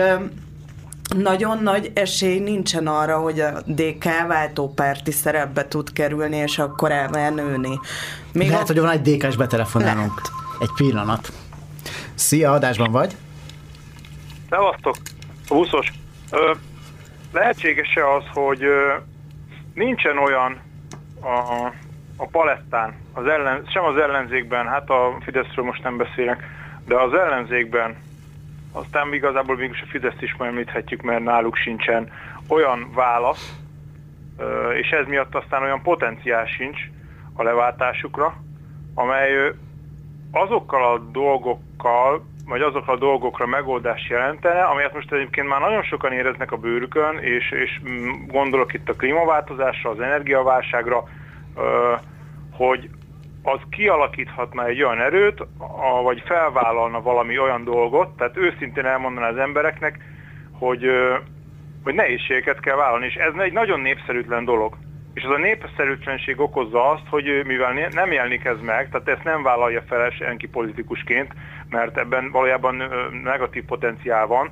nagyon nagy esély nincsen arra, hogy a DK váltópárti szerepbe tud kerülni, és akkor elmen nőni. Még Lehet, a... hogy van egy DK-s betelefonálunk. Lehet. Egy pillanat. Szia, adásban vagy? Szevasztok, buszos. Ö, lehetséges-e az, hogy ö, nincsen olyan a, a palettán, az ellen, sem az ellenzékben, hát a Fideszről most nem beszélek, de az ellenzékben, aztán igazából mégis a Fideszt is említhetjük, mert náluk sincsen olyan válasz, és ez miatt aztán olyan potenciál sincs a leváltásukra, amely azokkal a dolgokkal, vagy azokra a dolgokra megoldást jelentene, amelyet most egyébként már nagyon sokan éreznek a bőrükön, és, és mm, gondolok itt a klímaváltozásra, az energiaválságra, hogy az kialakíthatna egy olyan erőt, vagy felvállalna valami olyan dolgot, tehát őszintén elmondaná az embereknek, hogy, hogy nehézségeket kell vállalni, és ez egy nagyon népszerűtlen dolog. És az a népszerűtlenség okozza azt, hogy mivel nem jelenik ez meg, tehát ezt nem vállalja fel senki politikusként, mert ebben valójában negatív potenciál van,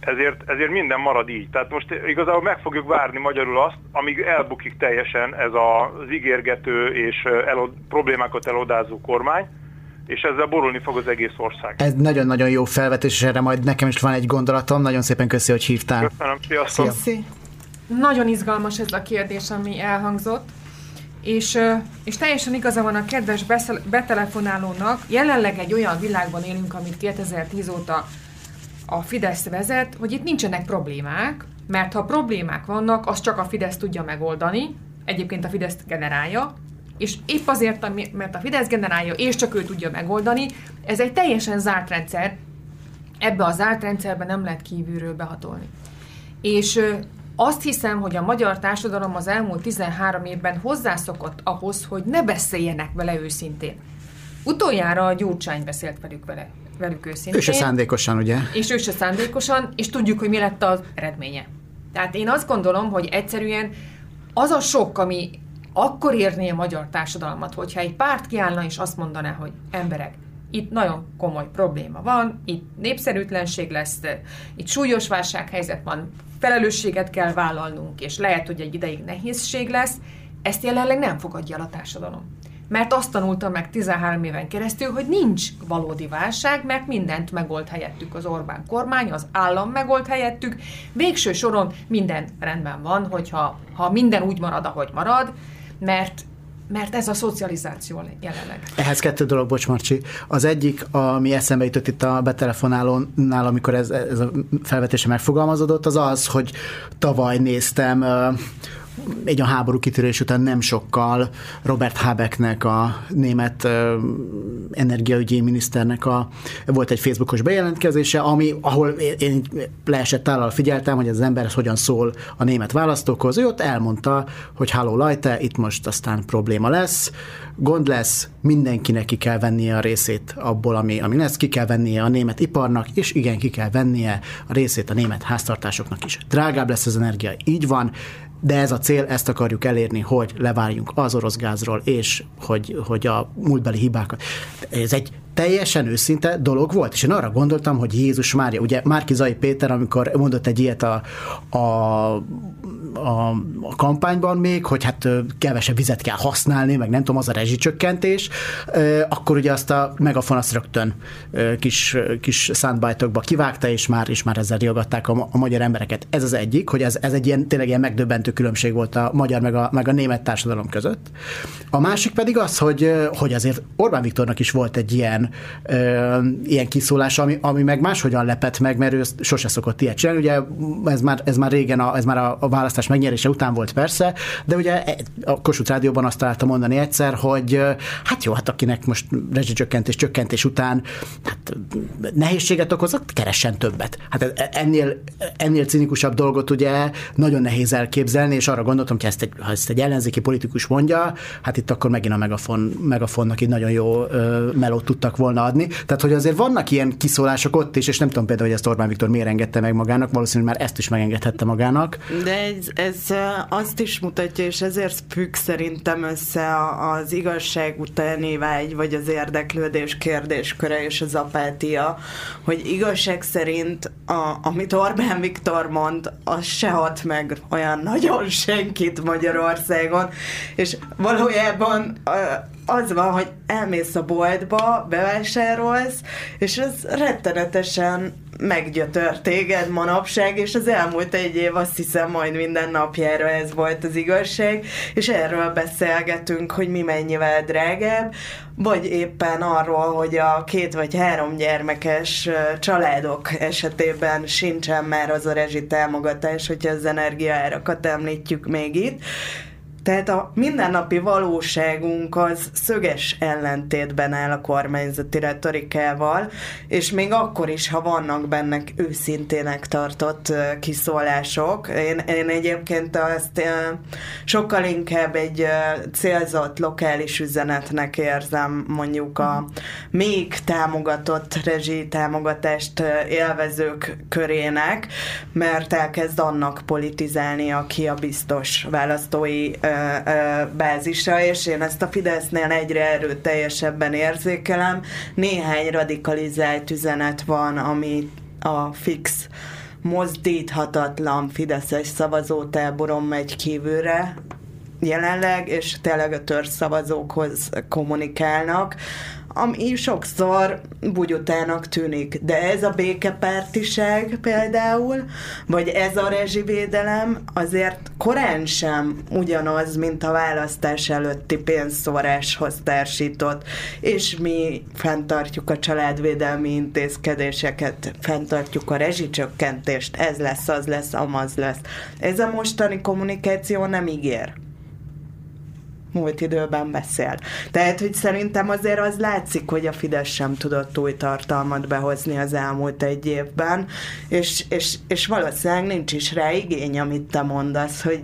ezért, ezért minden marad így. Tehát most igazából meg fogjuk várni magyarul azt, amíg elbukik teljesen ez az ígérgető és elod, problémákat elodázó kormány, és ezzel borulni fog az egész ország. Ez nagyon-nagyon jó felvetés, és erre majd nekem is van egy gondolatom. Nagyon szépen köszi, hogy hívtál. Köszönöm, sziasztok! Szia. Nagyon izgalmas ez a kérdés, ami elhangzott. És, és teljesen igaza van a kedves betelefonálónak, jelenleg egy olyan világban élünk, amit 2010 óta a Fidesz vezet, hogy itt nincsenek problémák, mert ha problémák vannak, az csak a Fidesz tudja megoldani, egyébként a Fidesz generálja, és épp azért, mert a Fidesz generálja, és csak ő tudja megoldani, ez egy teljesen zárt rendszer, ebbe a zárt rendszerbe nem lehet kívülről behatolni. És azt hiszem, hogy a magyar társadalom az elmúlt 13 évben hozzászokott ahhoz, hogy ne beszéljenek vele őszintén. Utoljára a Gyurcsány beszélt velük vele, velük őszintén. Ő se szándékosan, ugye? És ő se szándékosan, és tudjuk, hogy mi lett az eredménye. Tehát én azt gondolom, hogy egyszerűen az a sok, ami akkor érné a magyar társadalmat, hogyha egy párt kiállna és azt mondaná, hogy emberek, itt nagyon komoly probléma van, itt népszerűtlenség lesz, itt súlyos válsághelyzet van, felelősséget kell vállalnunk, és lehet, hogy egy ideig nehézség lesz, ezt jelenleg nem fogadja el a társadalom. Mert azt tanultam meg 13 éven keresztül, hogy nincs valódi válság, mert mindent megold helyettük az Orbán kormány, az állam megold helyettük. Végső soron minden rendben van, hogyha ha minden úgy marad, ahogy marad, mert mert ez a szocializáció jelenleg. Ehhez kettő dolog, bocs Marcsi. Az egyik, ami eszembe jutott itt a betelefonálónál, amikor ez, ez a felvetése megfogalmazódott, az az, hogy tavaly néztem egy a háború kitörés után nem sokkal Robert Habecknek, a német energiaügyi miniszternek a, volt egy Facebookos bejelentkezése, ami, ahol én, leesett állal figyeltem, hogy az ember hogyan szól a német választókhoz. Ő ott elmondta, hogy halló lajte, itt most aztán probléma lesz, gond lesz, mindenkinek ki kell vennie a részét abból, ami, ami lesz, ki kell vennie a német iparnak, és igen, ki kell vennie a részét a német háztartásoknak is. Drágább lesz az energia, így van, de ez a cél, ezt akarjuk elérni, hogy levárjunk az orosz gázról, és hogy, hogy a múltbeli hibákat. Ez egy teljesen őszinte dolog volt, és én arra gondoltam, hogy Jézus Mária, ugye Márki Zai Péter, amikor mondott egy ilyet a, a, a, a kampányban még, hogy hát kevesebb vizet kell használni, meg nem tudom, az a rezsicsökkentés, akkor ugye azt a megafon azt rögtön kis, kis soundbite kivágta, és már, és már ezzel riogatták a, a magyar embereket. Ez az egyik, hogy ez, ez egy ilyen, tényleg ilyen megdöbbentő különbség volt a magyar meg a, meg a német társadalom között. A másik pedig az, hogy, hogy azért Orbán Viktornak is volt egy ilyen ö, ilyen kiszólás, ami, ami meg máshogyan lepett meg, mert ő sose szokott ilyet csinálni. Ugye ez már, ez már régen, a, ez már a, a választás megnyerése után volt persze, de ugye e, a Kossuth Rádióban azt találtam mondani egyszer, hogy hát jó, hát akinek most rezsicsökkentés, csökkentés után hát nehézséget okozott, keressen többet. Hát e, ennél, ennél cinikusabb dolgot ugye nagyon nehéz elképzelni, és arra gondoltam, hogy ezt egy, ha ezt egy ellenzéki politikus mondja, hát itt akkor megint a megafon, megafonnak így nagyon jó ö, melót tudtak volna adni. Tehát, hogy azért vannak ilyen kiszólások ott is, és nem tudom például, hogy ezt Orbán Viktor miért engedte meg magának, valószínűleg már ezt is megengedhette magának. De ez, ez azt is mutatja, és ezért függ szerintem össze az igazság utáni vágy, vagy az érdeklődés kérdésköre és az apátia, hogy igazság szerint, a, amit Orbán Viktor mond, az se hat meg olyan nagyon senkit Magyarországon, és valójában az van, hogy elmész a boltba, bevásárolsz, és ez rettenetesen meggyötör téged manapság, és az elmúlt egy év azt hiszem majd minden napjára ez volt az igazság, és erről beszélgetünk, hogy mi mennyivel drágább, vagy éppen arról, hogy a két vagy három gyermekes családok esetében sincsen már az a rezsitámogatás, hogyha az energiaárakat említjük még itt, tehát a mindennapi valóságunk az szöges ellentétben áll a kormányzati retorikával, és még akkor is, ha vannak benne őszintének tartott kiszólások. Én, én egyébként azt sokkal inkább egy célzott lokális üzenetnek érzem mondjuk a még támogatott rezsi támogatást élvezők körének, mert elkezd annak politizálni, aki a biztos választói bázisa, és én ezt a Fidesznél egyre erőteljesebben érzékelem. Néhány radikalizált üzenet van, ami a fix mozdíthatatlan fideszes szavazótáboron megy kívülre jelenleg, és tényleg a törzszavazókhoz kommunikálnak ami sokszor bugyutának tűnik. De ez a békepártiság például, vagy ez a rezsivédelem azért korán sem ugyanaz, mint a választás előtti pénzszóráshoz társított, és mi fenntartjuk a családvédelmi intézkedéseket, fenntartjuk a rezsicsökkentést, ez lesz, az lesz, amaz lesz. Ez a mostani kommunikáció nem ígér múlt időben beszél. Tehát, hogy szerintem azért az látszik, hogy a Fidesz sem tudott új tartalmat behozni az elmúlt egy évben, és, és, és valószínűleg nincs is rá igény, amit te mondasz, hogy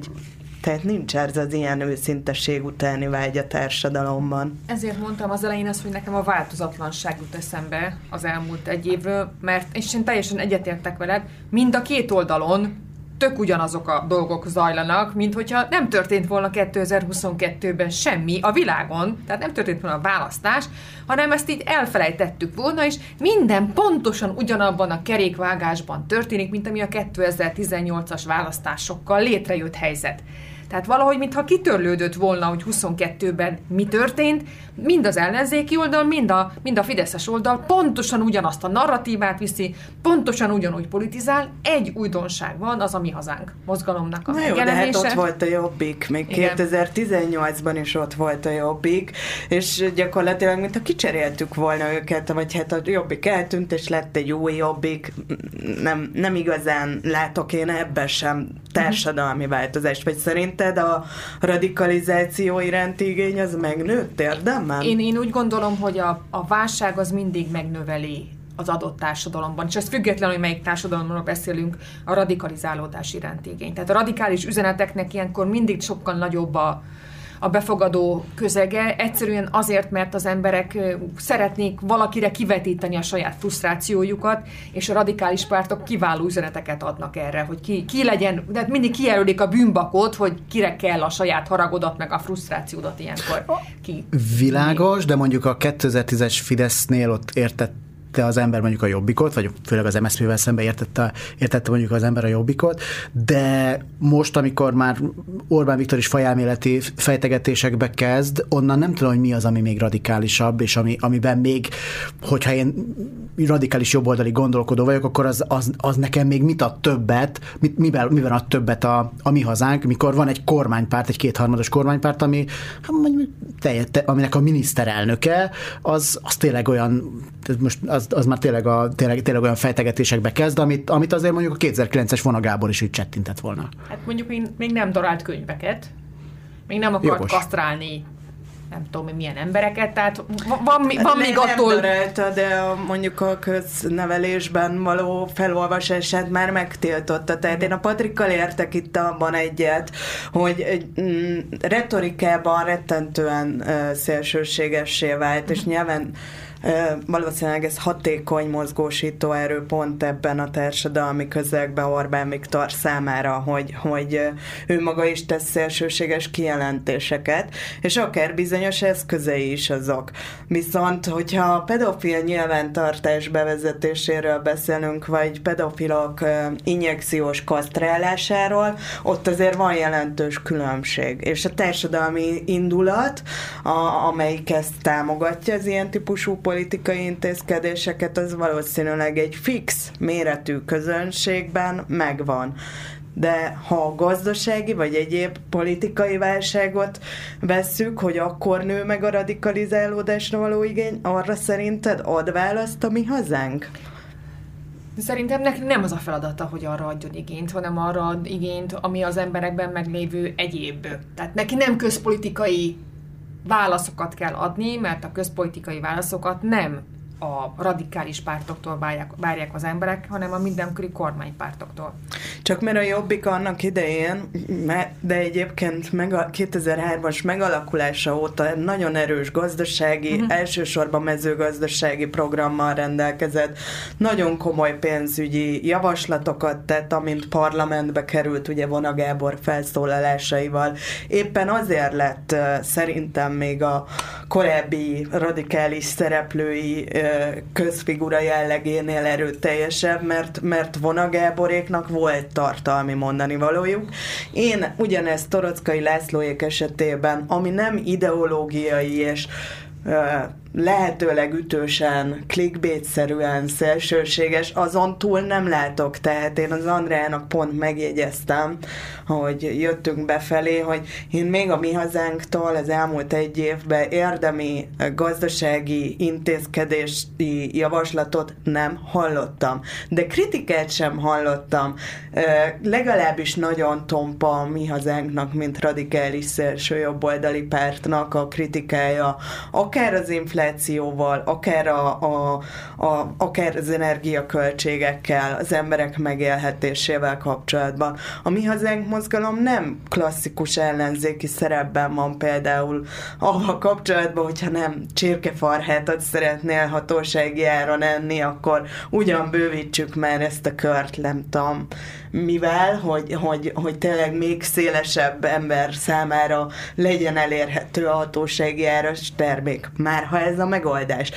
tehát nincs ez az ilyen őszinteség utáni vágy a társadalomban. Ezért mondtam az elején azt, hogy nekem a változatlanság jut eszembe az elmúlt egy évről, mert és én teljesen egyetértek veled, mind a két oldalon tök ugyanazok a dolgok zajlanak, mint hogyha nem történt volna 2022-ben semmi a világon, tehát nem történt volna a választás, hanem ezt így elfelejtettük volna, és minden pontosan ugyanabban a kerékvágásban történik, mint ami a 2018-as választásokkal létrejött helyzet. Tehát valahogy, mintha kitörlődött volna, hogy 22-ben mi történt, mind az ellenzéki oldal, mind a, mind a Fideszes oldal pontosan ugyanazt a narratívát viszi, pontosan ugyanúgy politizál. Egy újdonság van, az a mi hazánk mozgalomnak a Na jó, de hát ott volt a Jobbik, még Igen. 2018-ban is ott volt a Jobbik, és gyakorlatilag, mint ha kicseréltük volna őket, vagy hát a Jobbik eltűnt, és lett egy új Jobbik, nem, nem igazán látok én ebben sem társadalmi változást, vagy szerinted a radikalizáció iránti igény az megnőtt érdemben? Én, én úgy gondolom, hogy a, a válság az mindig megnöveli az adott társadalomban, és ez függetlenül, hogy melyik társadalomról beszélünk, a radikalizálódás iránti igény. Tehát a radikális üzeneteknek ilyenkor mindig sokkal nagyobb a, a befogadó közege, egyszerűen azért, mert az emberek szeretnék valakire kivetíteni a saját frusztrációjukat, és a radikális pártok kiváló üzeneteket adnak erre, hogy ki, ki legyen, de mindig kijelölik a bűnbakot, hogy kire kell a saját haragodat, meg a frusztrációdat ilyenkor ki. Világos, de mondjuk a 2010-es Fidesznél ott értett értette az ember mondjuk a jobbikot, vagy főleg az MSZP-vel szemben értette, értette mondjuk az ember a jobbikot, de most, amikor már Orbán Viktor is fajelméleti fejtegetésekbe kezd, onnan nem tudom, hogy mi az, ami még radikálisabb, és ami, amiben még, hogyha én radikális jobboldali gondolkodó vagyok, akkor az, az, az nekem még mit ad többet, mit, miben, miben ad többet a, a mi hazánk, mikor van egy kormánypárt, egy kétharmados kormánypárt, ami, hát mondjuk, te, aminek a miniszterelnöke, az, az tényleg olyan, most az az, az már tényleg, a, tényleg, tényleg olyan fejtegetésekbe kezd, amit, amit azért mondjuk a 2009-es Vona Gábor is úgy csettintett volna. Hát mondjuk még, még nem darált könyveket, még nem akart Jogos. kasztrálni nem tudom, milyen embereket, tehát van, van, van még nem attól... Nem de mondjuk a köznevelésben való felolvasását már megtiltotta. Tehát én a Patrikkal értek itt abban egyet, hogy mm, retorikában rettentően szélsőségessé vált, és nyilván valószínűleg ez hatékony mozgósító erő pont ebben a társadalmi közegben Orbán Viktor számára, hogy, hogy ő maga is tesz szélsőséges kijelentéseket, és akár bizonyos eszközei is azok. Viszont, hogyha a pedofil nyilvántartás bevezetéséről beszélünk, vagy pedofilok injekciós kasztrálásáról, ott azért van jelentős különbség. És a társadalmi indulat, a, amelyik ezt támogatja, az ilyen típusú politikai intézkedéseket, az valószínűleg egy fix méretű közönségben megvan de ha a gazdasági vagy egyéb politikai válságot vesszük, hogy akkor nő meg a radikalizálódásra való igény, arra szerinted ad választ a mi hazánk? Szerintem neki nem az a feladata, hogy arra adjon igényt, hanem arra ad igényt, ami az emberekben meglévő egyéb. Tehát neki nem közpolitikai válaszokat kell adni, mert a közpolitikai válaszokat nem a radikális pártoktól várják, várják az emberek, hanem a mindenkori kormánypártoktól. Csak mert a Jobbik annak idején, de egyébként meg a 2003-as megalakulása óta nagyon erős gazdasági, uh-huh. elsősorban mezőgazdasági programmal rendelkezett, nagyon komoly pénzügyi javaslatokat tett, amint parlamentbe került ugye Vona Gábor felszólalásaival. Éppen azért lett szerintem még a korábbi radikális szereplői közfigura jellegénél erőteljesebb, mert, mert Vona Gáboréknak volt tartalmi mondani valójuk. Én ugyanezt Torockai Lászlóék esetében, ami nem ideológiai és lehetőleg ütősen, clickbait-szerűen szélsőséges, azon túl nem látok, tehát én az Andrának pont megjegyeztem, hogy jöttünk befelé, hogy én még a mi hazánktól az elmúlt egy évben érdemi gazdasági intézkedési javaslatot nem hallottam. De kritikát sem hallottam. Legalábbis nagyon tompa a mi hazánknak, mint radikális szélső jobboldali pártnak a kritikája, akár az infláció inflációval, akár, a, a, a, akár az energiaköltségekkel, az emberek megélhetésével kapcsolatban. A Mi Hazánk mozgalom nem klasszikus ellenzéki szerepben van például a kapcsolatban, hogyha nem csirkefarhátat szeretnél hatósági áron enni, akkor ugyan bővítsük már ezt a kört, nem tudom mivel, hogy, hogy, hogy tényleg még szélesebb ember számára legyen elérhető a hatósági áras termék. Már ha ez a megoldás.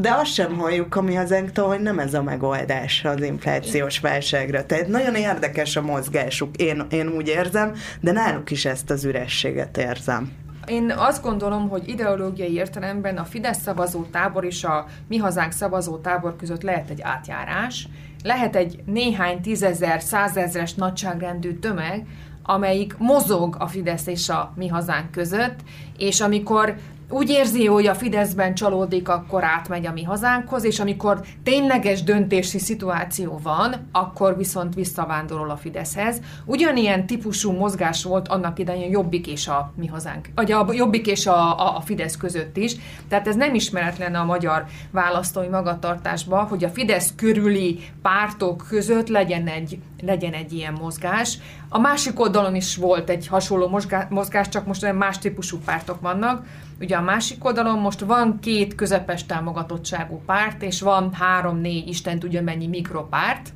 De azt sem halljuk ami az hazántól, hogy nem ez a megoldás az inflációs válságra. Tehát nagyon érdekes a mozgásuk, én, én úgy érzem, de náluk is ezt az ürességet érzem. Én azt gondolom, hogy ideológiai értelemben a Fidesz szavazó tábor és a mi hazánk szavazó tábor között lehet egy átjárás, lehet egy néhány tízezer, százezres nagyságrendű tömeg, amelyik mozog a Fidesz és a mi hazánk között, és amikor úgy érzi, hogy a Fideszben csalódik, akkor átmegy a mi hazánkhoz, és amikor tényleges döntési szituáció van, akkor viszont visszavándorol a Fideszhez. Ugyanilyen típusú mozgás volt annak idején Jobbik és a mi hazánk, vagy a Jobbik és a, a, a Fidesz között is. Tehát ez nem ismeretlen a magyar választói magatartásban, hogy a Fidesz körüli pártok között legyen egy, legyen egy ilyen mozgás. A másik oldalon is volt egy hasonló mozgás, csak most más típusú pártok vannak, Ugye a másik oldalon most van két közepes támogatottságú párt, és van három-négy, Isten tudja mennyi mikropárt.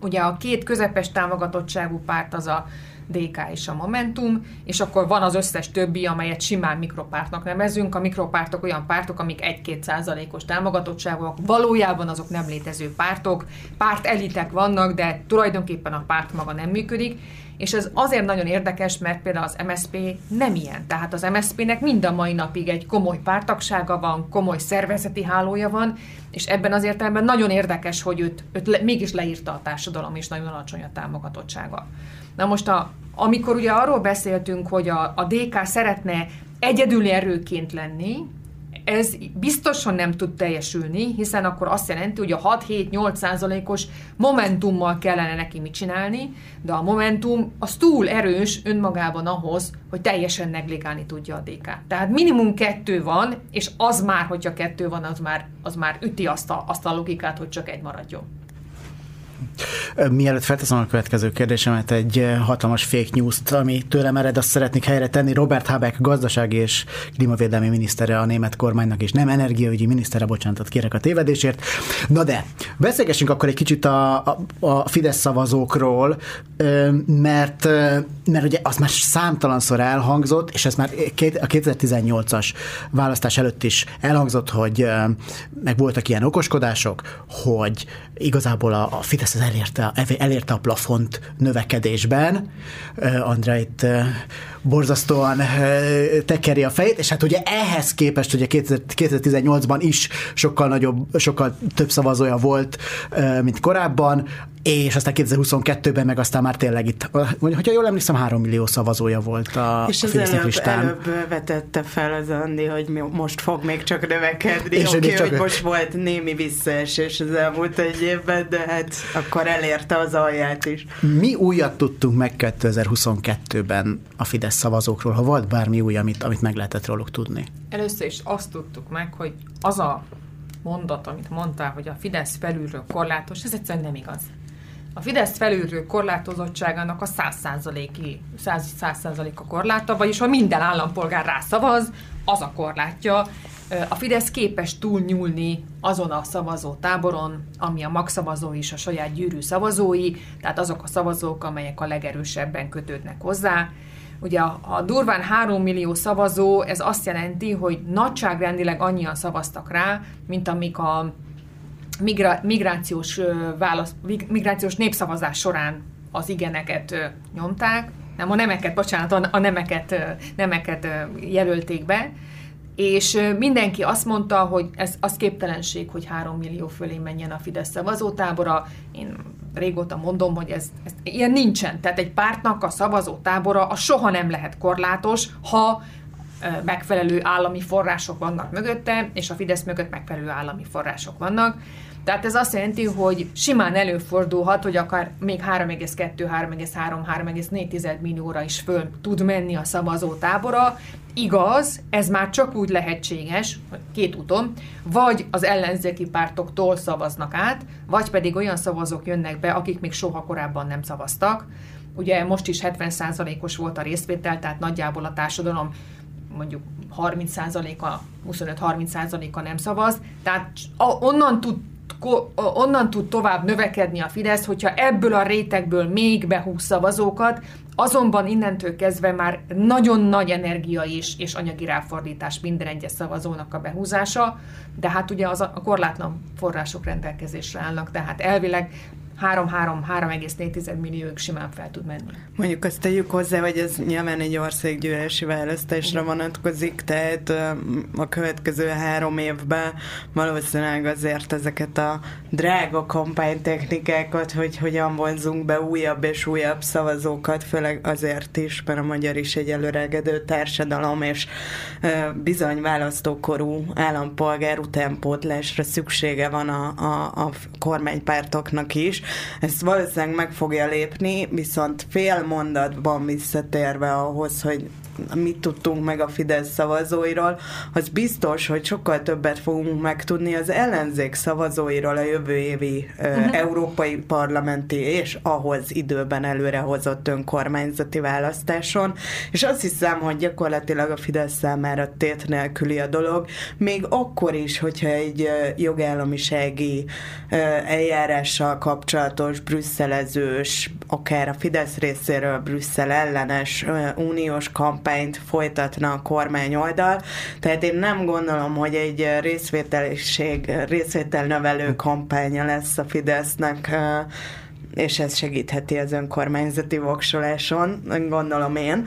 Ugye a két közepes támogatottságú párt az a DK és a Momentum, és akkor van az összes többi, amelyet simán mikropártnak nevezünk. A mikropártok olyan pártok, amik 1-2 százalékos támogatottságúak, valójában azok nem létező pártok, párt elitek vannak, de tulajdonképpen a párt maga nem működik, és ez azért nagyon érdekes, mert például az MSP nem ilyen. Tehát az MSP-nek mind a mai napig egy komoly pártagsága van, komoly szervezeti hálója van, és ebben az értelemben nagyon érdekes, hogy őt, őt le, mégis leírta a társadalom, és nagyon alacsony a támogatottsága. Na most, a, amikor ugye arról beszéltünk, hogy a, a DK szeretne egyedüli erőként lenni, ez biztosan nem tud teljesülni, hiszen akkor azt jelenti, hogy a 6-7-8 százalékos momentummal kellene neki mit csinálni, de a momentum az túl erős önmagában ahhoz, hogy teljesen negligálni tudja a DK. Tehát minimum kettő van, és az már, hogyha kettő van, az már, az már üti azt a, azt a logikát, hogy csak egy maradjon. Mielőtt felteszem a következő kérdésemet, egy hatalmas fake news-t, ami tőlem ered, azt szeretnék helyre tenni. Robert Habeck gazdasági és klímavédelmi minisztere a német kormánynak, és nem energiaügyi minisztere, bocsánatot kérek a tévedésért. Na de, beszélgessünk akkor egy kicsit a, a, a Fidesz szavazókról, mert, mert ugye az már számtalanszor elhangzott, és ez már a 2018-as választás előtt is elhangzott, hogy meg voltak ilyen okoskodások, hogy igazából a, a Fidesz az elérte, elérte a plafont növekedésben. Andrá itt borzasztóan tekeri a fejét, és hát ugye ehhez képest ugye 2018-ban is sokkal nagyobb, sokkal több szavazója volt, mint korábban, és aztán 2022-ben meg aztán már tényleg itt, hogyha jól emlékszem, három millió szavazója volt a És az előbb, listán. előbb vetette fel az Andi, hogy most fog még csak növekedni. És Oké, okay, csak... hogy most volt némi visszaesés az elmúlt egy évben, de hát akkor elérte az alját is. Mi újat tudtunk meg 2022-ben a Fidesz szavazókról, ha volt bármi új, amit, amit meg lehetett róluk tudni? Először is azt tudtuk meg, hogy az a mondat, amit mondtál, hogy a Fidesz felülről korlátos, ez egyszerűen nem igaz. A Fidesz felülről korlátozottságának a 100%-i, 100%-a korláta, vagyis ha minden állampolgár rászavaz, az a korlátja. A Fidesz képes túlnyúlni azon a szavazó táboron, ami a magszavazó és a saját gyűrű szavazói, tehát azok a szavazók, amelyek a legerősebben kötődnek hozzá. Ugye a, durván 3 millió szavazó, ez azt jelenti, hogy nagyságrendileg annyian szavaztak rá, mint amik a migra, migrációs, válasz, migrációs népszavazás során az igeneket nyomták, nem a nemeket, bocsánat, a nemeket, nemeket jelölték be, és mindenki azt mondta, hogy ez az képtelenség, hogy három millió fölé menjen a Fidesz szavazótábora. Én régóta mondom, hogy ez, ez ilyen nincsen. Tehát egy pártnak a szavazótábora a soha nem lehet korlátos, ha megfelelő állami források vannak mögötte, és a Fidesz mögött megfelelő állami források vannak. Tehát ez azt jelenti, hogy simán előfordulhat, hogy akár még 3,2, 3,3, 3,4 millióra is föl tud menni a szavazó tábora. Igaz, ez már csak úgy lehetséges, két úton, vagy az ellenzéki pártoktól szavaznak át, vagy pedig olyan szavazók jönnek be, akik még soha korábban nem szavaztak. Ugye most is 70%-os volt a részvétel, tehát nagyjából a társadalom mondjuk 30%-a, 25-30%-a nem szavaz, tehát onnan tud onnan tud tovább növekedni a Fidesz, hogyha ebből a rétegből még behúz szavazókat, azonban innentől kezdve már nagyon nagy energia is és anyagi ráfordítás minden egyes szavazónak a behúzása, de hát ugye az a korlátlan források rendelkezésre állnak, tehát elvileg 3-3-3,4 millióig simán fel tud menni. Mondjuk azt tegyük hozzá, hogy ez nyilván egy országgyűlési választásra vonatkozik, tehát a következő három évben valószínűleg azért ezeket a drága kampánytechnikákat, hogy hogyan vonzunk be újabb és újabb szavazókat, főleg azért is, mert a magyar is egy előregedő társadalom, és bizony választókorú állampolgár utánpótlásra szüksége van a, a, a kormánypártoknak is, ezt valószínűleg meg fogja lépni, viszont fél mondatban visszatérve ahhoz, hogy mit tudtunk meg a Fidesz szavazóiról, az biztos, hogy sokkal többet fogunk megtudni az ellenzék szavazóiról a jövő évi uh-huh. európai parlamenti és ahhoz időben előrehozott önkormányzati választáson, és azt hiszem, hogy gyakorlatilag a Fidesz számára tét nélküli a dolog, még akkor is, hogyha egy jogállamisági eljárással kapcsolatos, brüsszelezős, akár a Fidesz részéről Brüsszel ellenes uniós kamp kampányt folytatna a kormány oldal, tehát én nem gondolom, hogy egy részvételiség, részvételnövelő kampánya lesz a Fidesznek és ez segítheti az önkormányzati voksoláson, gondolom én,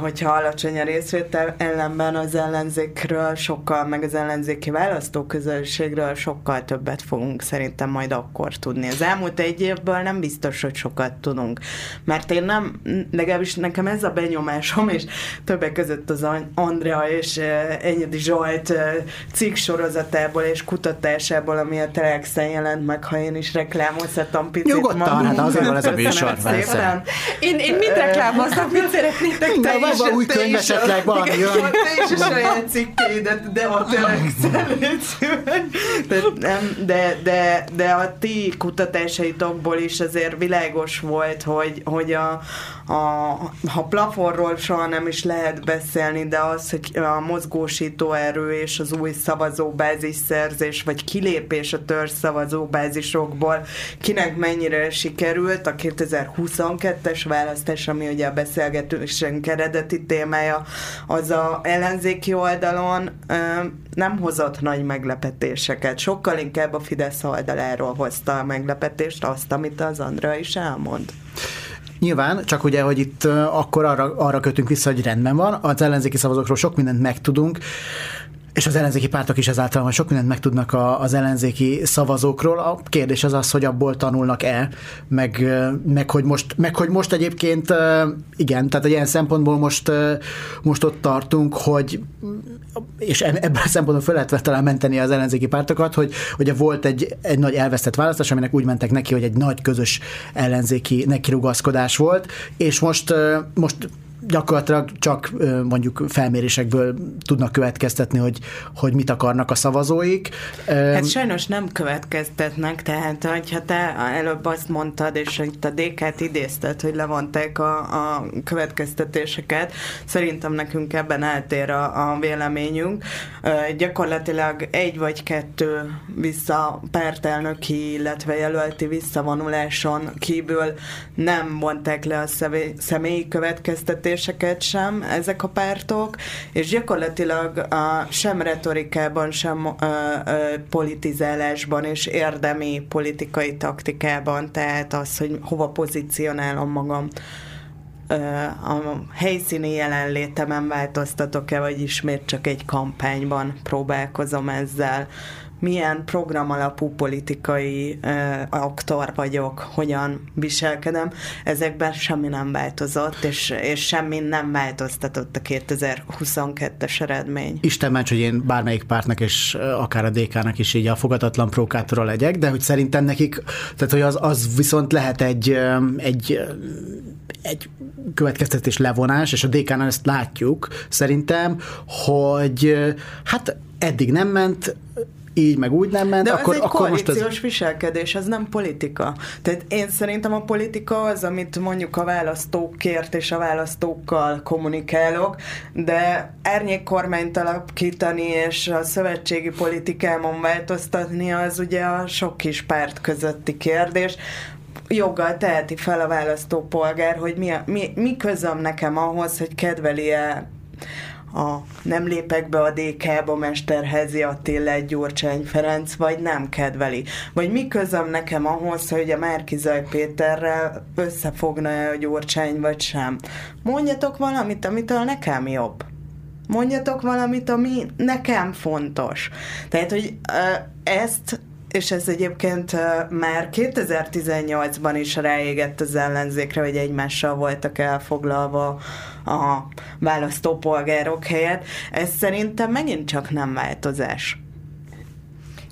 hogyha alacsony a részvétel, ellenben az ellenzékről sokkal, meg az ellenzéki választóközönségről sokkal többet fogunk szerintem majd akkor tudni. Az elmúlt egy évből nem biztos, hogy sokat tudunk, mert én nem, legalábbis nekem ez a benyomásom, és többek között az Andrea és Enyedi Zsolt cikk sorozatából és kutatásából, ami a Telexen jelent meg, ha én is reklámozhatom picit hát azért van ez a műsor, persze. Én, én mit reklámoztam, mit szeretnétek te de is? új könyv esetleg valami jön. Te is a saját cikkeidet, de a de, de, de a ti kutatásaitokból is azért világos volt, hogy, hogy a, a, ha plafonról soha nem is lehet beszélni, de az, hogy a mozgósító erő és az új szavazóbázis szerzés, vagy kilépés a törzs szavazóbázisokból kinek mennyire sikerült, a 2022-es választás, ami ugye a beszélgetésünk eredeti témája, az a ellenzéki oldalon nem hozott nagy meglepetéseket. Sokkal inkább a Fidesz oldaláról hozta a meglepetést, azt, amit az Andra is elmond. Nyilván, csak ugye, hogy itt akkor arra, arra kötünk vissza, hogy rendben van, az ellenzéki szavazókról sok mindent megtudunk, és az ellenzéki pártok is ezáltal sok mindent megtudnak a, az ellenzéki szavazókról. A kérdés az az, hogy abból tanulnak-e, meg, meg, hogy, most, meg hogy most egyébként igen, tehát egy ilyen szempontból most, most ott tartunk, hogy és ebben a szempontból fel lehet talán menteni az ellenzéki pártokat, hogy ugye volt egy, egy nagy elvesztett választás, aminek úgy mentek neki, hogy egy nagy közös ellenzéki nekirugaszkodás volt, és most, most gyakorlatilag csak mondjuk felmérésekből tudnak következtetni, hogy, hogy mit akarnak a szavazóik. Hát sajnos nem következtetnek, tehát ha te előbb azt mondtad, és itt a DK-t idézted, hogy levonták a, a következtetéseket, szerintem nekünk ebben eltér a, a véleményünk. Gyakorlatilag egy vagy kettő vissza pártelnöki, illetve jelölti visszavonuláson kívül nem vonták le a személyi következtetést, döntéseket sem ezek a pártok, és gyakorlatilag a, sem retorikában, sem a, a, politizálásban és érdemi politikai taktikában, tehát az, hogy hova pozícionálom magam. A helyszíni jelenlétemen változtatok-e, vagy ismét csak egy kampányban próbálkozom ezzel milyen programalapú politikai uh, aktor vagyok, hogyan viselkedem, ezekben semmi nem változott, és, és semmi nem változtatott a 2022-es eredmény. Isten ments, hogy én bármelyik pártnak, és akár a DK-nak is így a fogadatlan prókátora legyek, de hogy szerintem nekik, tehát hogy az, az viszont lehet egy, egy egy következtetés levonás, és a DK-nál ezt látjuk szerintem, hogy hát eddig nem ment, így meg úgy nem ment, De akkor, ez egy akkor most ez... viselkedés, ez nem politika. Tehát én szerintem a politika az, amit mondjuk a választókért és a választókkal kommunikálok, de árnyék kormányt alakítani és a szövetségi politikámon változtatni, az ugye a sok kis párt közötti kérdés joggal teheti fel a választópolgár, hogy mi, a, mi, mi közöm nekem ahhoz, hogy kedveli-e a nem lépek be a DK-ba Mesterházi Attila egy Gyurcsány Ferenc, vagy nem kedveli. Vagy mi közöm nekem ahhoz, hogy a Márkizaj Péterrel összefogna-e a Gyurcsány, vagy sem. Mondjatok valamit, amitől nekem jobb. Mondjatok valamit, ami nekem fontos. Tehát, hogy ezt és ez egyébként már 2018-ban is ráégett az ellenzékre, hogy egymással voltak elfoglalva a választópolgárok helyett. Ez szerintem megint csak nem változás.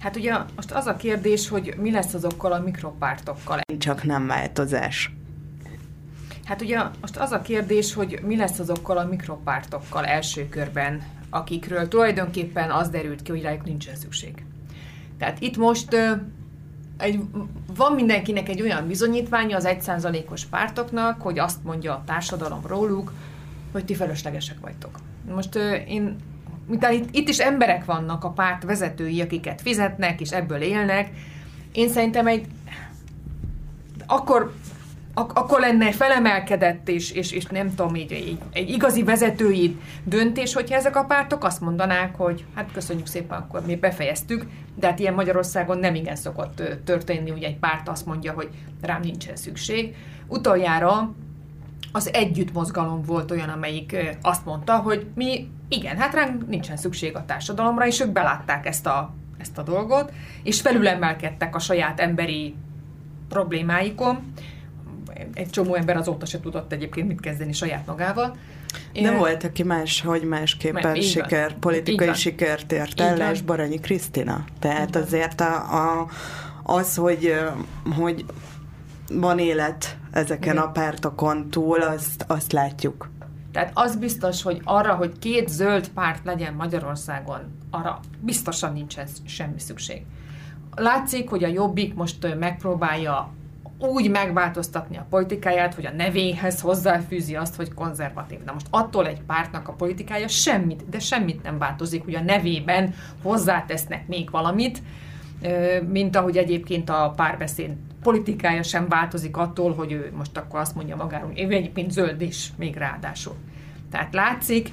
Hát ugye most az a kérdés, hogy mi lesz azokkal a mikropártokkal. Csak nem változás. Hát ugye most az a kérdés, hogy mi lesz azokkal a mikropártokkal első körben, akikről tulajdonképpen az derült ki, hogy rájuk nincsen szükség. Tehát itt most egy, van mindenkinek egy olyan bizonyítványa az egyszázalékos pártoknak, hogy azt mondja a társadalom róluk, hogy ti feleslegesek vagytok. Most én, miután itt, itt is emberek vannak a párt vezetői, akiket fizetnek, és ebből élnek, én szerintem egy akkor ak- akkor lenne felemelkedett, és, és, és nem tudom, így, így, egy igazi vezetői döntés, hogyha ezek a pártok azt mondanák, hogy hát köszönjük szépen, akkor mi befejeztük, de hát ilyen Magyarországon nem igen szokott történni, hogy egy párt azt mondja, hogy rám nincsen szükség. Utoljára az együtt mozgalom volt olyan, amelyik azt mondta, hogy mi igen, hát ránk nincsen szükség a társadalomra, és ők belátták ezt a, ezt a dolgot, és felülemelkedtek a saját emberi problémáikon. Egy csomó ember azóta se tudott egyébként mit kezdeni saját magával. Nem volt, aki más, hogy másképpen Mert, siker, politikai sikert ért el, és Baranyi Krisztina. Tehát azért a, a, az, hogy, hogy van élet ezeken Igen. a pártokon túl, azt, azt látjuk. Tehát az biztos, hogy arra, hogy két zöld párt legyen Magyarországon, arra biztosan nincsen semmi szükség. Látszik, hogy a Jobbik most megpróbálja úgy megváltoztatni a politikáját, hogy a nevéhez hozzáfűzi azt, hogy konzervatív. Na most attól egy pártnak a politikája semmit, de semmit nem változik, hogy a nevében hozzátesznek még valamit, mint ahogy egyébként a párbeszéd politikája sem változik attól, hogy ő most akkor azt mondja magáról, hogy egyébként zöld is még ráadásul. Tehát látszik,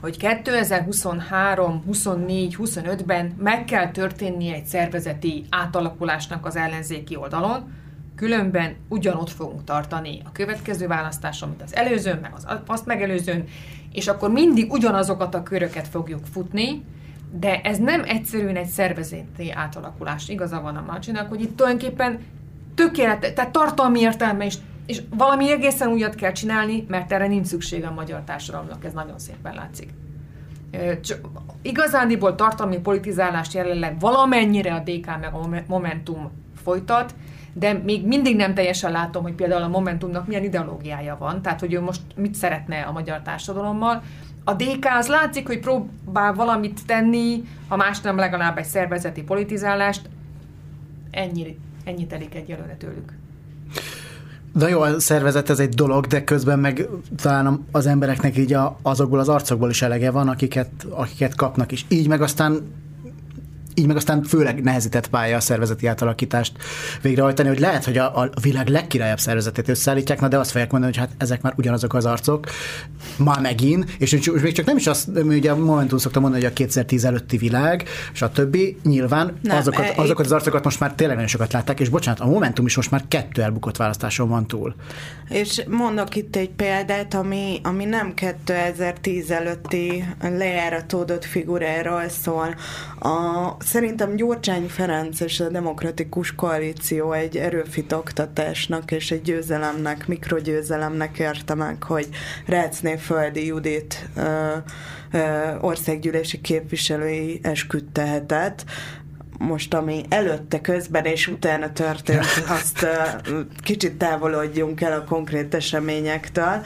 hogy 2023, 24, 25-ben meg kell történnie egy szervezeti átalakulásnak az ellenzéki oldalon, különben ugyanott fogunk tartani a következő választáson, mint az előzőn, meg az azt megelőzőn, és akkor mindig ugyanazokat a köröket fogjuk futni, de ez nem egyszerűen egy szervezeti átalakulás. Igaza van a Marcsinak, hogy itt tulajdonképpen tökéletes, tehát tartalmi értelme is, és valami egészen újat kell csinálni, mert erre nincs szüksége a magyar társadalomnak, ez nagyon szépen látszik. Csak igazándiból tartalmi politizálást jelenleg valamennyire a DK meg a Momentum folytat, de még mindig nem teljesen látom, hogy például a Momentumnak milyen ideológiája van, tehát hogy ő most mit szeretne a magyar társadalommal, a DK az látszik, hogy próbál valamit tenni, ha más nem legalább egy szervezeti politizálást, ennyi, ennyi telik egyelőre tőlük. De jó, a szervezet ez egy dolog, de közben meg talán az embereknek így a, azokból az arcokból is elege van, akiket, akiket kapnak, és így meg aztán így meg aztán főleg nehezített pálya a szervezeti átalakítást végrehajtani, hogy lehet, hogy a, a világ legkirályabb szervezetét összeállítják, na de azt fogják mondani, hogy hát ezek már ugyanazok az arcok, már megint, és még csak nem is azt, ugye a Momentum szokta mondani, hogy a 2010 előtti világ, és a többi, nyilván nem, azokat, e, azokat az arcokat most már tényleg nagyon sokat látták, és bocsánat, a Momentum is most már kettő elbukott választáson van túl. És mondok itt egy példát, ami, ami nem 2010 előtti lejáratódott figuráról szól. A, szerintem Gyurcsány Ferenc és a Demokratikus Koalíció egy erőfitoktatásnak és egy győzelemnek, mikrogyőzelemnek érte meg, hogy Rácné Földi Judit ö, ö, országgyűlési képviselői esküdtehetett, most, ami előtte, közben és utána történt, azt uh, kicsit távolodjunk el a konkrét eseményektől,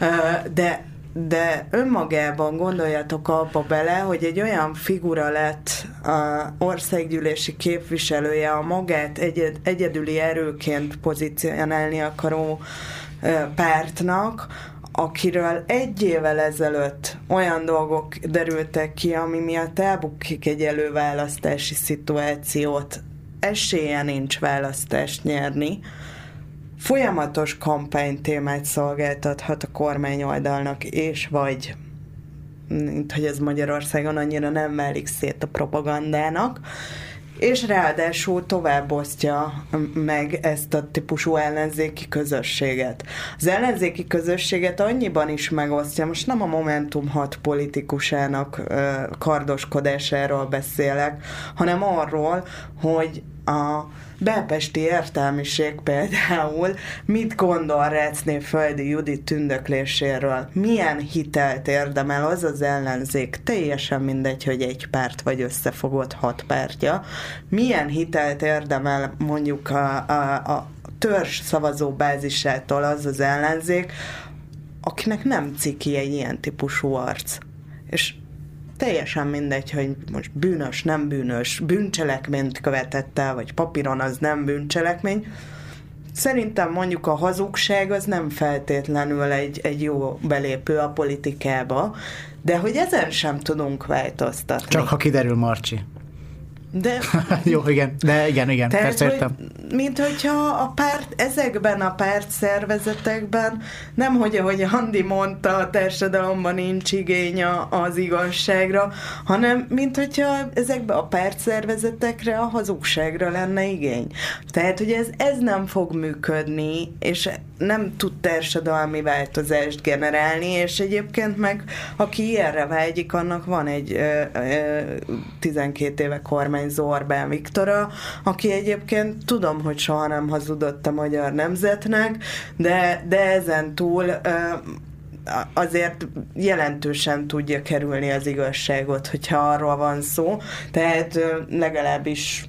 uh, de de önmagában gondoljatok abba bele, hogy egy olyan figura lett a országgyűlési képviselője a magát egyed, egyedüli erőként pozícionálni akaró pártnak, akiről egy évvel ezelőtt olyan dolgok derültek ki, ami miatt elbukik egy előválasztási szituációt, esélye nincs választást nyerni, folyamatos kampánytémát szolgáltathat a kormány oldalnak, és vagy mint hogy ez Magyarországon annyira nem válik szét a propagandának, és ráadásul tovább osztja meg ezt a típusú ellenzéki közösséget. Az ellenzéki közösséget annyiban is megosztja, most nem a Momentum 6 politikusának kardoskodásáról beszélek, hanem arról, hogy a belpesti értelmiség például mit gondol Recné Földi Judit tündökléséről? Milyen hitelt érdemel az az ellenzék? Teljesen mindegy, hogy egy párt vagy összefogott hat pártja. Milyen hitelt érdemel mondjuk a, a, a törzs szavazó bázisától az az ellenzék, akinek nem ciki egy ilyen típusú arc. És teljesen mindegy, hogy most bűnös, nem bűnös, bűncselekményt követett el, vagy papíron az nem bűncselekmény. Szerintem mondjuk a hazugság az nem feltétlenül egy, egy jó belépő a politikába, de hogy ezen sem tudunk változtatni. Csak ha kiderül Marcsi. De, Jó, igen, de igen, igen, tehát, persze értem. Hogy, mint hogyha a párt, ezekben a párt szervezetekben nem, hogy ahogy Andi mondta, a társadalomban nincs igény az igazságra, hanem mint hogyha ezekben a párt szervezetekre a hazugságra lenne igény. Tehát, hogy ez, ez nem fog működni, és nem tud társadalmi változást generálni, és egyébként meg aki ilyenre vágyik, annak van egy ö, ö, 12 éve kormányzó Orbán Viktora, aki egyébként tudom, hogy soha nem hazudott a magyar nemzetnek, de, de ezen túl ö, azért jelentősen tudja kerülni az igazságot, hogyha arról van szó. Tehát legalábbis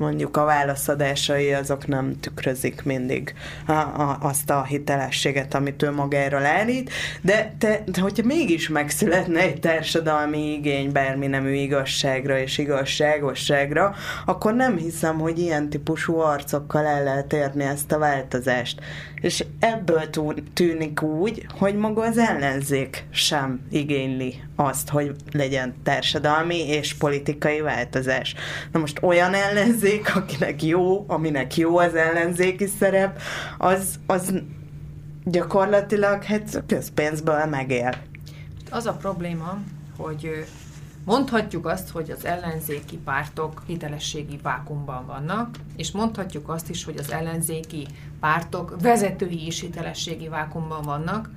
mondjuk a válaszadásai azok nem tükrözik mindig a, a, azt a hitelességet, amit ő magáról állít, de te, de hogyha mégis megszületne egy társadalmi igény bármi nemű igazságra és igazságosságra, akkor nem hiszem, hogy ilyen típusú arcokkal el lehet érni ezt a változást. És ebből tűnik úgy, hogy maga az ellenzék sem igényli azt, hogy legyen társadalmi és politikai változás. Na most olyan ellenzék, akinek jó, aminek jó az ellenzéki szerep, az, az gyakorlatilag hát közpénzből megél. Az a probléma, hogy Mondhatjuk azt, hogy az ellenzéki pártok hitelességi vákumban vannak, és mondhatjuk azt is, hogy az ellenzéki pártok vezetői is hitelességi vákumban vannak.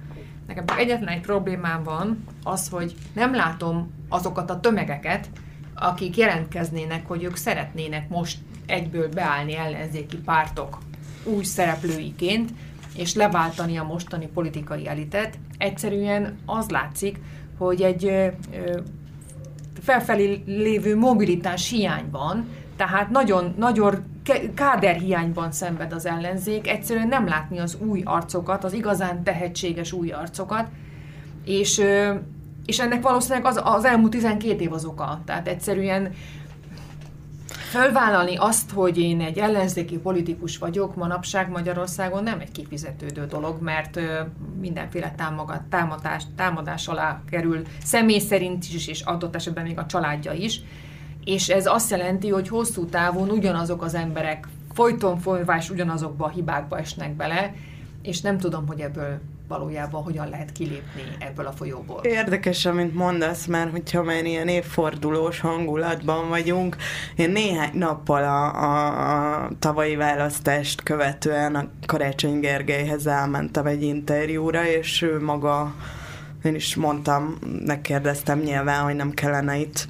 Nekem egyetlen egy problémám van, az, hogy nem látom azokat a tömegeket, akik jelentkeznének, hogy ők szeretnének most egyből beállni ellenzéki pártok új szereplőiként, és leváltani a mostani politikai elitet. Egyszerűen az látszik, hogy egy felfelé lévő mobilitás hiány van, tehát nagyon, nagyon káderhiányban szenved az ellenzék, egyszerűen nem látni az új arcokat, az igazán tehetséges új arcokat, és, és ennek valószínűleg az, az elmúlt 12 év az oka. Tehát egyszerűen Fölvállalni azt, hogy én egy ellenzéki politikus vagyok manapság Magyarországon nem egy kifizetődő dolog, mert mindenféle támadás, támadás alá kerül személy szerint is, és adott esetben még a családja is. És ez azt jelenti, hogy hosszú távon ugyanazok az emberek folyton folyvás ugyanazokba a hibákba esnek bele, és nem tudom, hogy ebből valójában hogyan lehet kilépni ebből a folyóból. Érdekes, amit mondasz, mert hogyha már ilyen évfordulós hangulatban vagyunk, én néhány nappal a, a, a tavalyi választást követően a Karácsony Gergelyhez elmentem egy interjúra, és ő maga én is mondtam, megkérdeztem nyilván, hogy nem kellene itt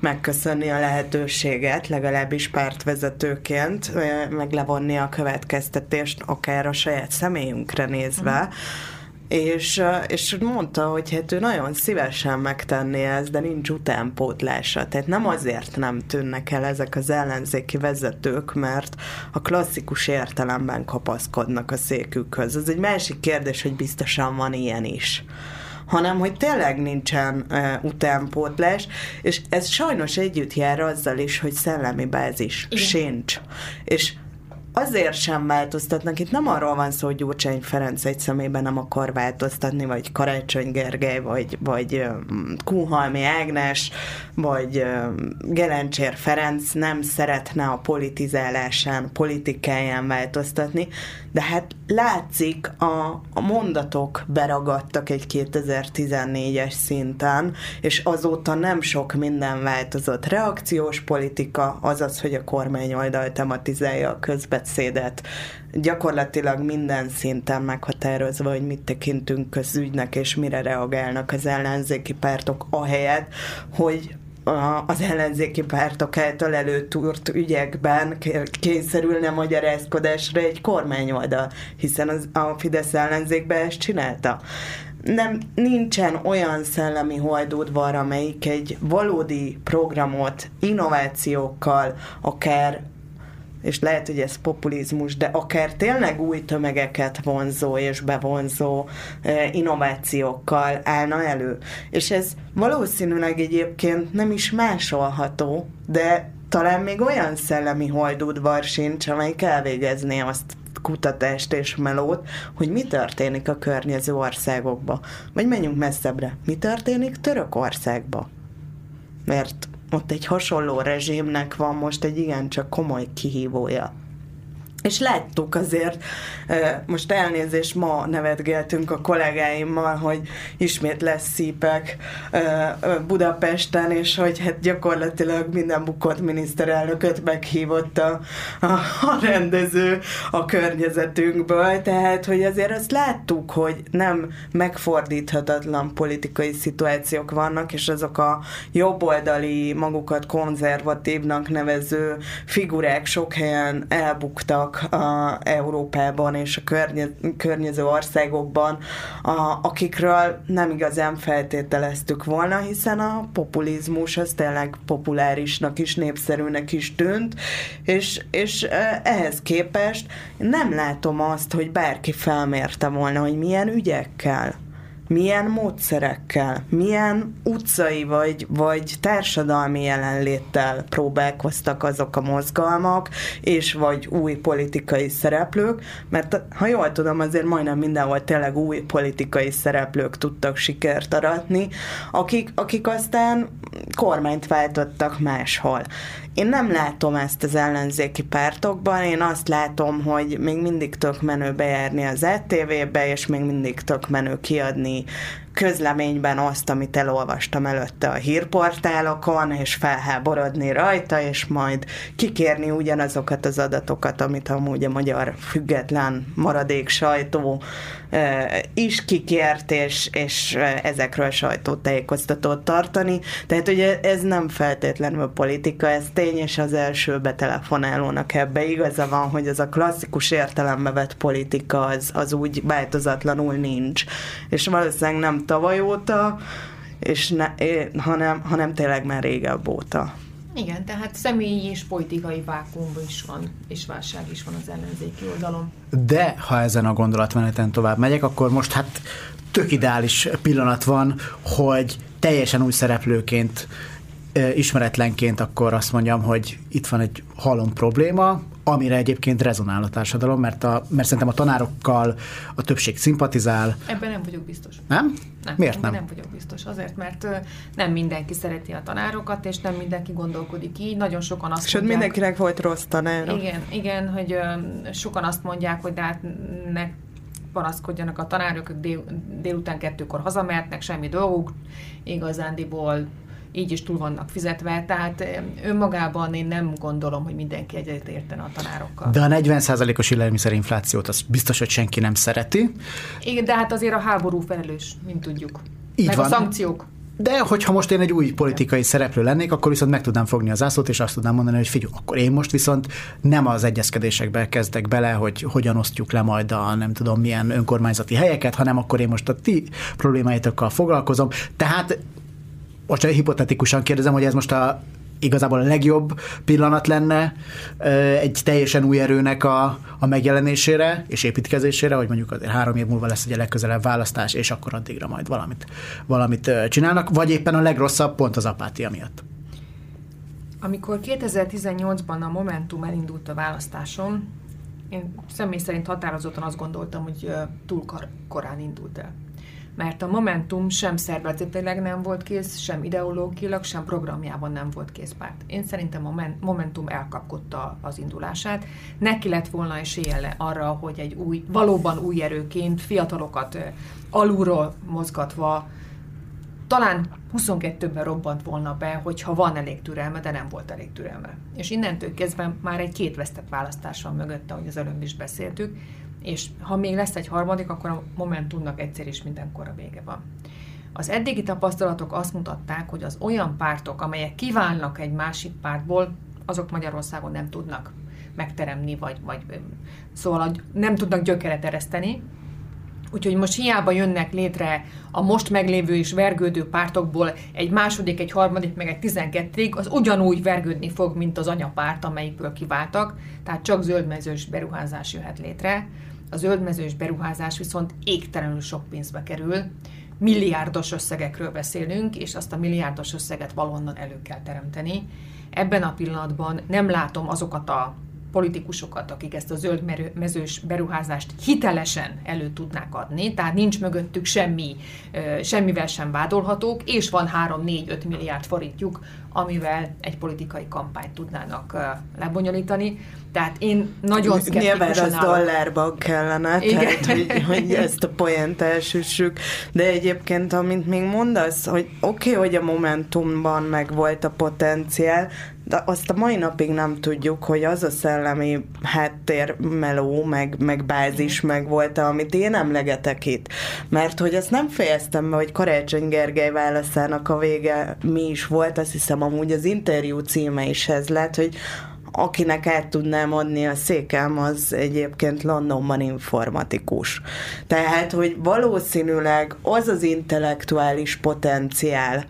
megköszönni a lehetőséget, legalábbis pártvezetőként, meg levonni a következtetést akár a saját személyünkre nézve, mm. És, és mondta, hogy hát ő nagyon szívesen megtenné ezt, de nincs utánpótlása. Tehát nem azért nem tűnnek el ezek az ellenzéki vezetők, mert a klasszikus értelemben kapaszkodnak a székükhöz. Ez egy másik kérdés, hogy biztosan van ilyen is hanem hogy tényleg nincsen uh, utánpótlás, és ez sajnos együtt jár azzal is, hogy szellemi bázis Igen. sincs. És azért sem változtatnak. Itt nem arról van szó, hogy Gyurcsány Ferenc egy szemében nem akar változtatni, vagy Karácsony Gergely, vagy, vagy Kuhalmi Ágnes, vagy Gelencsér Ferenc nem szeretne a politizálásán, politikáján változtatni, de hát látszik, a, a mondatok beragadtak egy 2014-es szinten, és azóta nem sok minden változott. Reakciós politika, azaz, hogy a kormány oldal tematizálja a közbeszédet, gyakorlatilag minden szinten meghatározva, hogy mit tekintünk közügynek, és mire reagálnak az ellenzéki pártok, ahelyett, hogy az ellenzéki pártok által előtúrt ügyekben kényszerülne magyarázkodásra egy kormányoldal, hiszen az, a Fidesz ellenzékbe ezt csinálta. Nem, nincsen olyan szellemi holdudvar, amelyik egy valódi programot innovációkkal, akár és lehet, hogy ez populizmus, de akár tényleg új tömegeket vonzó és bevonzó innovációkkal állna elő. És ez valószínűleg egyébként nem is másolható, de talán még olyan szellemi holdudvar sincs, amelyik elvégezné azt kutatást és melót, hogy mi történik a környező országokba. Vagy menjünk messzebbre, mi történik Törökországba. Mert ott egy hasonló rezsimnek van most egy igencsak komoly kihívója. És láttuk azért, most elnézést, ma nevetgéltünk a kollégáimmal, hogy ismét lesz szípek Budapesten, és hogy hát gyakorlatilag minden bukott miniszterelnököt meghívott a, a, a rendező a környezetünkből, tehát hogy azért azt láttuk, hogy nem megfordíthatatlan politikai szituációk vannak, és azok a jobboldali, magukat konzervatívnak nevező figurák sok helyen elbuktak a Európában és a környe, környező országokban, a, akikről nem igazán feltételeztük volna, hiszen a populizmus az tényleg populárisnak is, népszerűnek is tűnt, és, és ehhez képest nem látom azt, hogy bárki felmérte volna, hogy milyen ügyekkel milyen módszerekkel, milyen utcai vagy, vagy társadalmi jelenléttel próbálkoztak azok a mozgalmak, és vagy új politikai szereplők, mert ha jól tudom, azért majdnem mindenhol tényleg új politikai szereplők tudtak sikert aratni, akik, akik aztán kormányt váltottak máshol. Én nem látom ezt az ellenzéki pártokban, én azt látom, hogy még mindig tök menő bejárni az ETV-be, és még mindig tök menő kiadni közleményben azt, amit elolvastam előtte a hírportálokon, és felháborodni rajta, és majd kikérni ugyanazokat az adatokat, amit amúgy a magyar független maradék sajtó is kikért, és, és ezekről sajtótájékoztatót tartani. Tehát ugye ez nem feltétlenül politika, ez tény, és az első betelefonálónak ebbe igaza van, hogy ez a klasszikus értelembe vett politika az, az úgy változatlanul nincs. És valószínűleg nem tavaly óta, és ne, hanem, hanem tényleg már régebb óta. Igen, tehát személyi és politikai vákum is van, és válság is van az ellenzéki oldalon. De ha ezen a gondolatmeneten tovább megyek, akkor most hát tök ideális pillanat van, hogy teljesen új szereplőként ismeretlenként akkor azt mondjam, hogy itt van egy halom probléma, amire egyébként rezonál a társadalom, mert, a, mert szerintem a tanárokkal a többség szimpatizál. Ebben nem vagyok biztos. Nem? nem Miért nem? Nem vagyok biztos. Azért, mert nem mindenki szereti a tanárokat, és nem mindenki gondolkodik így. Nagyon sokan azt Sőt, mondják... mindenkinek volt rossz tanára. Igen, igen, hogy sokan azt mondják, hogy de hát ne panaszkodjanak a tanárok, dél, délután kettőkor hazamehetnek, semmi dolguk, igazándiból így is túl vannak fizetve, tehát önmagában én nem gondolom, hogy mindenki egyet értene a tanárokkal. De a 40%-os élelmiszerinflációt az biztos, hogy senki nem szereti. Igen, de hát azért a háború felelős, mint tudjuk. Így Meg van. a szankciók. De hogyha most én egy új politikai szereplő lennék, akkor viszont meg tudnám fogni az ászlót, és azt tudnám mondani, hogy figyelj, akkor én most viszont nem az egyezkedésekbe kezdek bele, hogy hogyan osztjuk le majd a nem tudom milyen önkormányzati helyeket, hanem akkor én most a ti problémáitokkal foglalkozom. Tehát most hipotetikusan kérdezem, hogy ez most a igazából a legjobb pillanat lenne egy teljesen új erőnek a, a megjelenésére és építkezésére, hogy mondjuk azért három év múlva lesz egy legközelebb választás, és akkor addigra majd valamit, valamit csinálnak, vagy éppen a legrosszabb pont az apátia miatt. Amikor 2018-ban a Momentum elindult a választáson, én személy szerint határozottan azt gondoltam, hogy túl korán indult el mert a Momentum sem szervezetileg nem volt kész, sem ideológilag, sem programjában nem volt kész párt. Én szerintem a Momentum elkapkodta az indulását. Neki lett volna esélye arra, hogy egy új, valóban új erőként fiatalokat alulról mozgatva talán 22-ben robbant volna be, hogyha van elég türelme, de nem volt elég türelme. És innentől kezdve már egy két vesztett választás van mögötte, ahogy az előbb is beszéltük, és ha még lesz egy harmadik, akkor a Momentumnak egyszer is mindenkor a vége van. Az eddigi tapasztalatok azt mutatták, hogy az olyan pártok, amelyek kiválnak egy másik pártból, azok Magyarországon nem tudnak megteremni, vagy, vagy szóval nem tudnak gyökeret ereszteni. Úgyhogy most hiába jönnek létre a most meglévő és vergődő pártokból egy második, egy harmadik, meg egy tizenkettőig, az ugyanúgy vergődni fog, mint az anyapárt, amelyikből kiváltak, tehát csak zöldmezős beruházás jöhet létre. A zöldmezős beruházás viszont égtelenül sok pénzbe kerül, milliárdos összegekről beszélünk, és azt a milliárdos összeget valonnan elő kell teremteni. Ebben a pillanatban nem látom azokat a politikusokat, akik ezt a zöld mezős beruházást hitelesen elő tudnák adni, tehát nincs mögöttük semmi, semmivel sem vádolhatók, és van 3-4-5 milliárd forintjuk, amivel egy politikai kampányt tudnának lebonyolítani. Tehát én nagyon szkeptikusan Nyilván az dollárban kellene, Igen. tehát hogy, hogy ezt a poént elsüssük, de egyébként, amint még mondasz, hogy oké, okay, hogy a Momentumban meg volt a potenciál, de azt a mai napig nem tudjuk, hogy az a szellemi háttér meló, meg, meg bázis meg volt, amit én emlegetek itt. Mert hogy azt nem fejeztem be, hogy Karácsony Gergely válaszának a vége mi is volt, azt hiszem amúgy az interjú címe is ez lett, hogy akinek át tudnám adni a székem, az egyébként Londonban informatikus. Tehát, hogy valószínűleg az az intellektuális potenciál,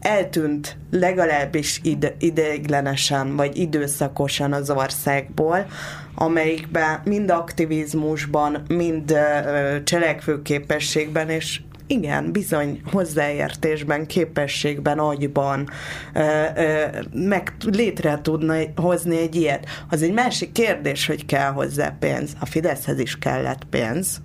eltűnt legalábbis ide, ideiglenesen vagy időszakosan az országból, amelyikben mind aktivizmusban, mind cselekvőképességben és igen, bizony hozzáértésben, képességben, agyban ö, ö, meg létre tudna hozni egy ilyet. Az egy másik kérdés, hogy kell hozzá pénz. A Fideszhez is kellett pénz,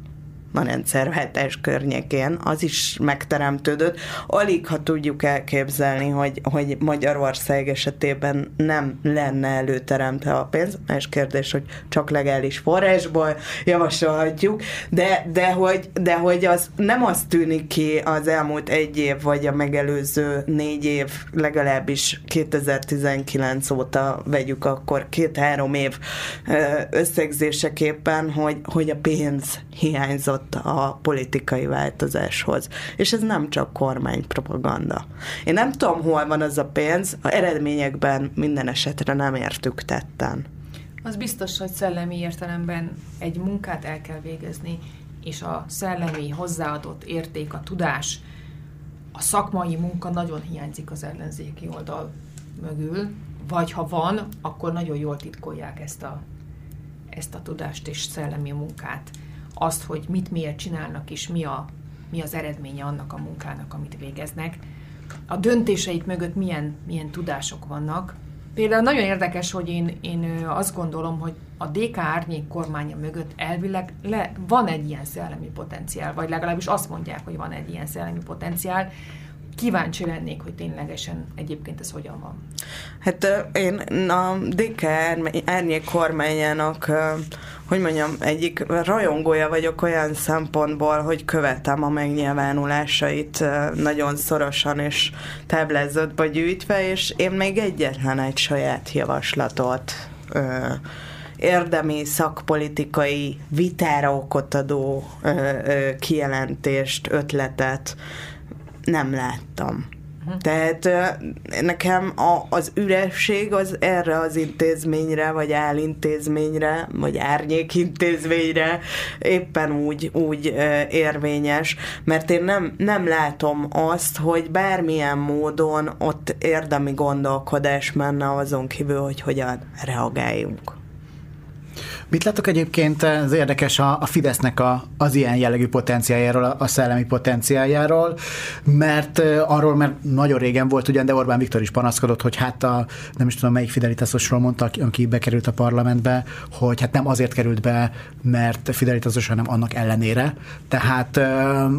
a rendszerváltás környékén, az is megteremtődött. Alig, ha tudjuk elképzelni, hogy, hogy Magyarország esetében nem lenne előteremtve a pénz. Más kérdés, hogy csak legális forrásból javasolhatjuk, de, de, hogy, de hogy az nem az tűnik ki az elmúlt egy év, vagy a megelőző négy év, legalábbis 2019 óta vegyük akkor két-három év összegzéseképpen, hogy, hogy a pénz hiányzott hozzájárult a politikai változáshoz. És ez nem csak kormánypropaganda. Én nem tudom, hol van az a pénz, a eredményekben minden esetre nem értük tetten. Az biztos, hogy szellemi értelemben egy munkát el kell végezni, és a szellemi hozzáadott érték, a tudás, a szakmai munka nagyon hiányzik az ellenzéki oldal mögül, vagy ha van, akkor nagyon jól titkolják ezt a, ezt a tudást és szellemi munkát azt, hogy mit miért csinálnak, és mi, a, mi az eredménye annak a munkának, amit végeznek. A döntéseik mögött milyen, milyen tudások vannak. Például nagyon érdekes, hogy én, én azt gondolom, hogy a DK árnyék kormánya mögött elvileg le, van egy ilyen szellemi potenciál, vagy legalábbis azt mondják, hogy van egy ilyen szellemi potenciál, kíváncsi lennék, hogy ténylegesen egyébként ez hogyan van. Hát én a DK árnyék kormányának, hogy mondjam, egyik rajongója vagyok olyan szempontból, hogy követem a megnyilvánulásait nagyon szorosan és táblázatba gyűjtve, és én még egyetlen egy saját javaslatot érdemi szakpolitikai vitára okot adó kijelentést, ötletet nem láttam. Tehát nekem a, az üresség az erre az intézményre, vagy állintézményre, vagy árnyékintézményre éppen úgy, úgy érvényes, mert én nem, nem látom azt, hogy bármilyen módon ott érdemi gondolkodás menne azon kívül, hogy hogyan reagáljunk. Mit látok egyébként, ez érdekes a, a Fidesznek a, az ilyen jellegű potenciáljáról, a, a szellemi potenciáljáról, mert arról, mert nagyon régen volt ugyan, de Orbán Viktor is panaszkodott, hogy hát a, nem is tudom melyik Fidelitásosról mondta, aki bekerült a parlamentbe, hogy hát nem azért került be, mert Fidelitásos, hanem annak ellenére. Tehát,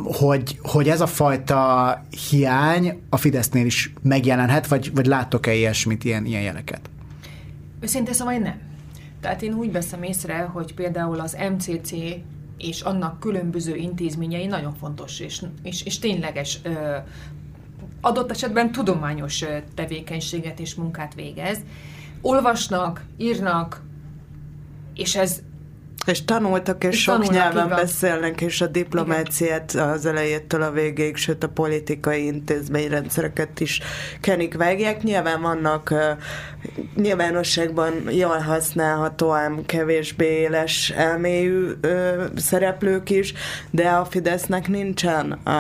hogy, hogy ez a fajta hiány a Fidesznél is megjelenhet, vagy, vagy láttok-e ilyesmit, ilyen, ilyen jeleket? Őszintén szóval én nem. Tehát én úgy veszem észre, hogy például az MCC és annak különböző intézményei nagyon fontos és, és, és tényleges adott esetben tudományos tevékenységet és munkát végez. Olvasnak, írnak, és ez és tanultak, és, és sok tanulnak, nyelven beszélnek, és a diplomáciát Igen. az elejétől a végéig, sőt a politikai intézményrendszereket is kenik vágják. Nyilván vannak uh, nyilvánosságban jól használható, ám kevésbé éles elmélyű uh, szereplők is, de a Fidesznek nincsen uh,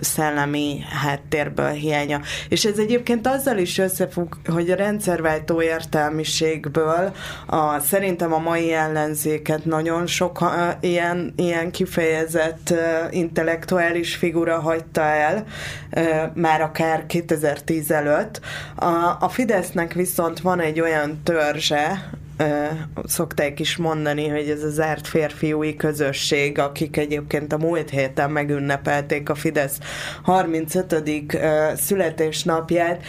szellemi háttérből hiánya. És ez egyébként azzal is összefügg, hogy a rendszerváltó értelmiségből a, szerintem a mai ellenzéket nagyon sok ilyen, ilyen kifejezett intellektuális figura hagyta el, uh, már akár 2010 előtt. A, a Fidesznek viszont van egy olyan törzse, szokták is mondani, hogy ez az árt férfiúi közösség, akik egyébként a múlt héten megünnepelték a Fidesz 35. születésnapját,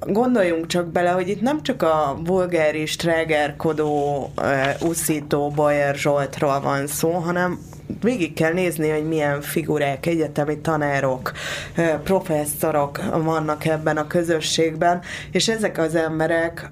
gondoljunk csak bele, hogy itt nem csak a vulgáris, trágerkodó, uh, uszító Bajer Zsoltról van szó, hanem végig kell nézni, hogy milyen figurák, egyetemi tanárok, professzorok vannak ebben a közösségben, és ezek az emberek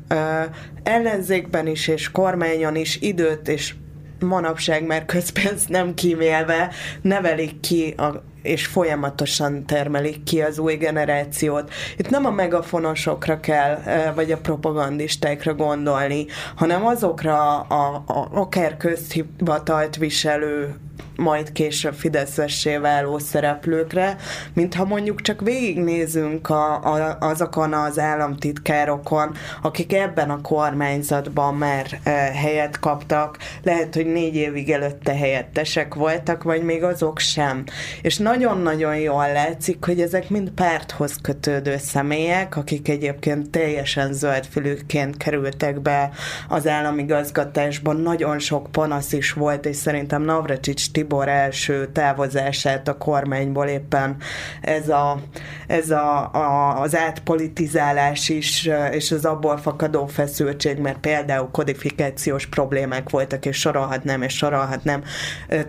ellenzékben is és kormányon is időt és manapság már közpénzt nem kímélve nevelik ki a és folyamatosan termelik ki az új generációt. Itt nem a megafonosokra kell, vagy a propagandistákra gondolni, hanem azokra a, a, akár közhivatalt viselő majd később Fideszessé váló szereplőkre, mintha mondjuk csak végignézünk a, a, azokon az államtitkárokon, akik ebben a kormányzatban már e, helyet kaptak, lehet, hogy négy évig előtte helyettesek voltak, vagy még azok sem. És nagyon-nagyon jól látszik, hogy ezek mind párthoz kötődő személyek, akik egyébként teljesen zöldfülükként kerültek be az államigazgatásban. Nagyon sok panasz is volt, és szerintem Navracsics Tibor első távozását a kormányból éppen. Ez, a, ez a, a, az átpolitizálás is, és az abból fakadó feszültség, mert például kodifikációs problémák voltak, és sorolhatnám, és sorolhatnám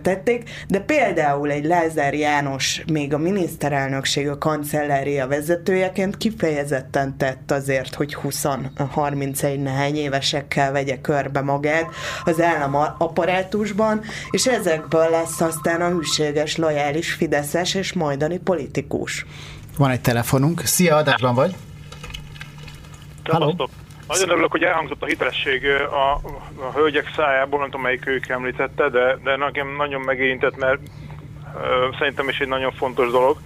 tették, de például egy Lázár János még a miniszterelnökség, a kancellária vezetőjeként kifejezetten tett azért, hogy 20-31 nehány évesekkel vegye körbe magát az állam apparátusban, és ezekből lesz aztán a hűséges, lojális Fideszes és majdani politikus. Van egy telefonunk. Szia, adásban vagy? Halló. Nagyon örülök, hogy elhangzott a hitelesség a, a hölgyek szájából, nem tudom, melyik ők említette, de, de nekem nagyon megérintett, mert uh, szerintem is egy nagyon fontos dolog.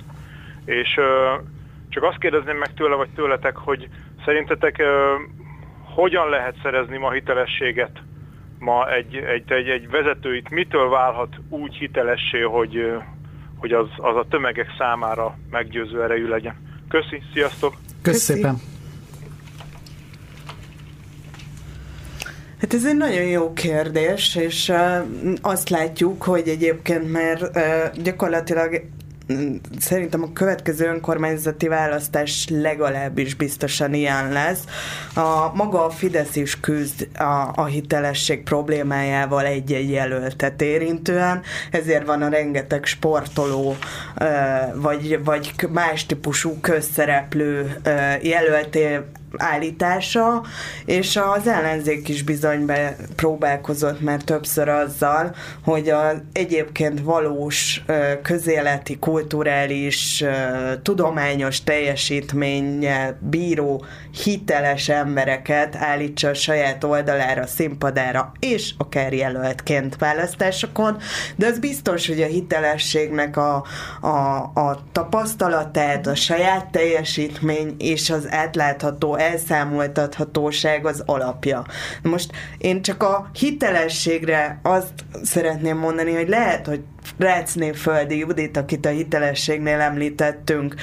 És uh, csak azt kérdezném meg tőle, vagy tőletek, hogy szerintetek uh, hogyan lehet szerezni ma hitelességet ma egy, egy, egy, egy vezető itt mitől válhat úgy hitelessé, hogy, hogy az, az a tömegek számára meggyőző erejű legyen. Köszi, sziasztok! Köszi, szépen! Hát ez egy nagyon jó kérdés, és uh, azt látjuk, hogy egyébként már uh, gyakorlatilag szerintem a következő önkormányzati választás legalábbis biztosan ilyen lesz. A, maga a Fidesz is küzd a, a hitelesség problémájával egy-egy jelöltet érintően, ezért van a rengeteg sportoló vagy, vagy más típusú közszereplő jelölté állítása, és az ellenzék is bizony próbálkozott már többször azzal, hogy az egyébként valós közéleti, kulturális, tudományos teljesítménnyel bíró hiteles embereket állítsa a saját oldalára, színpadára, és akár jelöltként választásokon, de az biztos, hogy a hitelességnek a, a, a tapasztalatát, a saját teljesítmény és az átlátható elszámoltathatóság az alapja. Most én csak a hitelességre azt szeretném mondani, hogy lehet, hogy Rácné Földi Judit, akit a hitelességnél említettünk,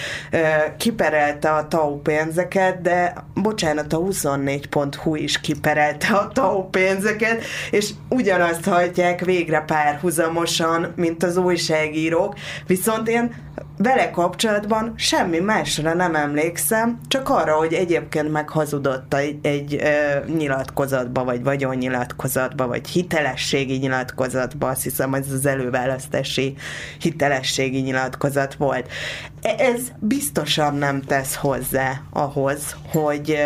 kiperelte a TAU pénzeket, de bocsánat, a 24.hu is kiperelte a TAU pénzeket, és ugyanazt hajtják végre párhuzamosan, mint az újságírók, viszont én vele kapcsolatban semmi másra nem emlékszem, csak arra, hogy egyébként meghazudott egy, egy ö, nyilatkozatba, vagy vagyonnyilatkozatba, vagy hitelességi nyilatkozatba, azt hiszem, ez az előválasztási hitelességi nyilatkozat volt. E, ez biztosan nem tesz hozzá ahhoz, hogy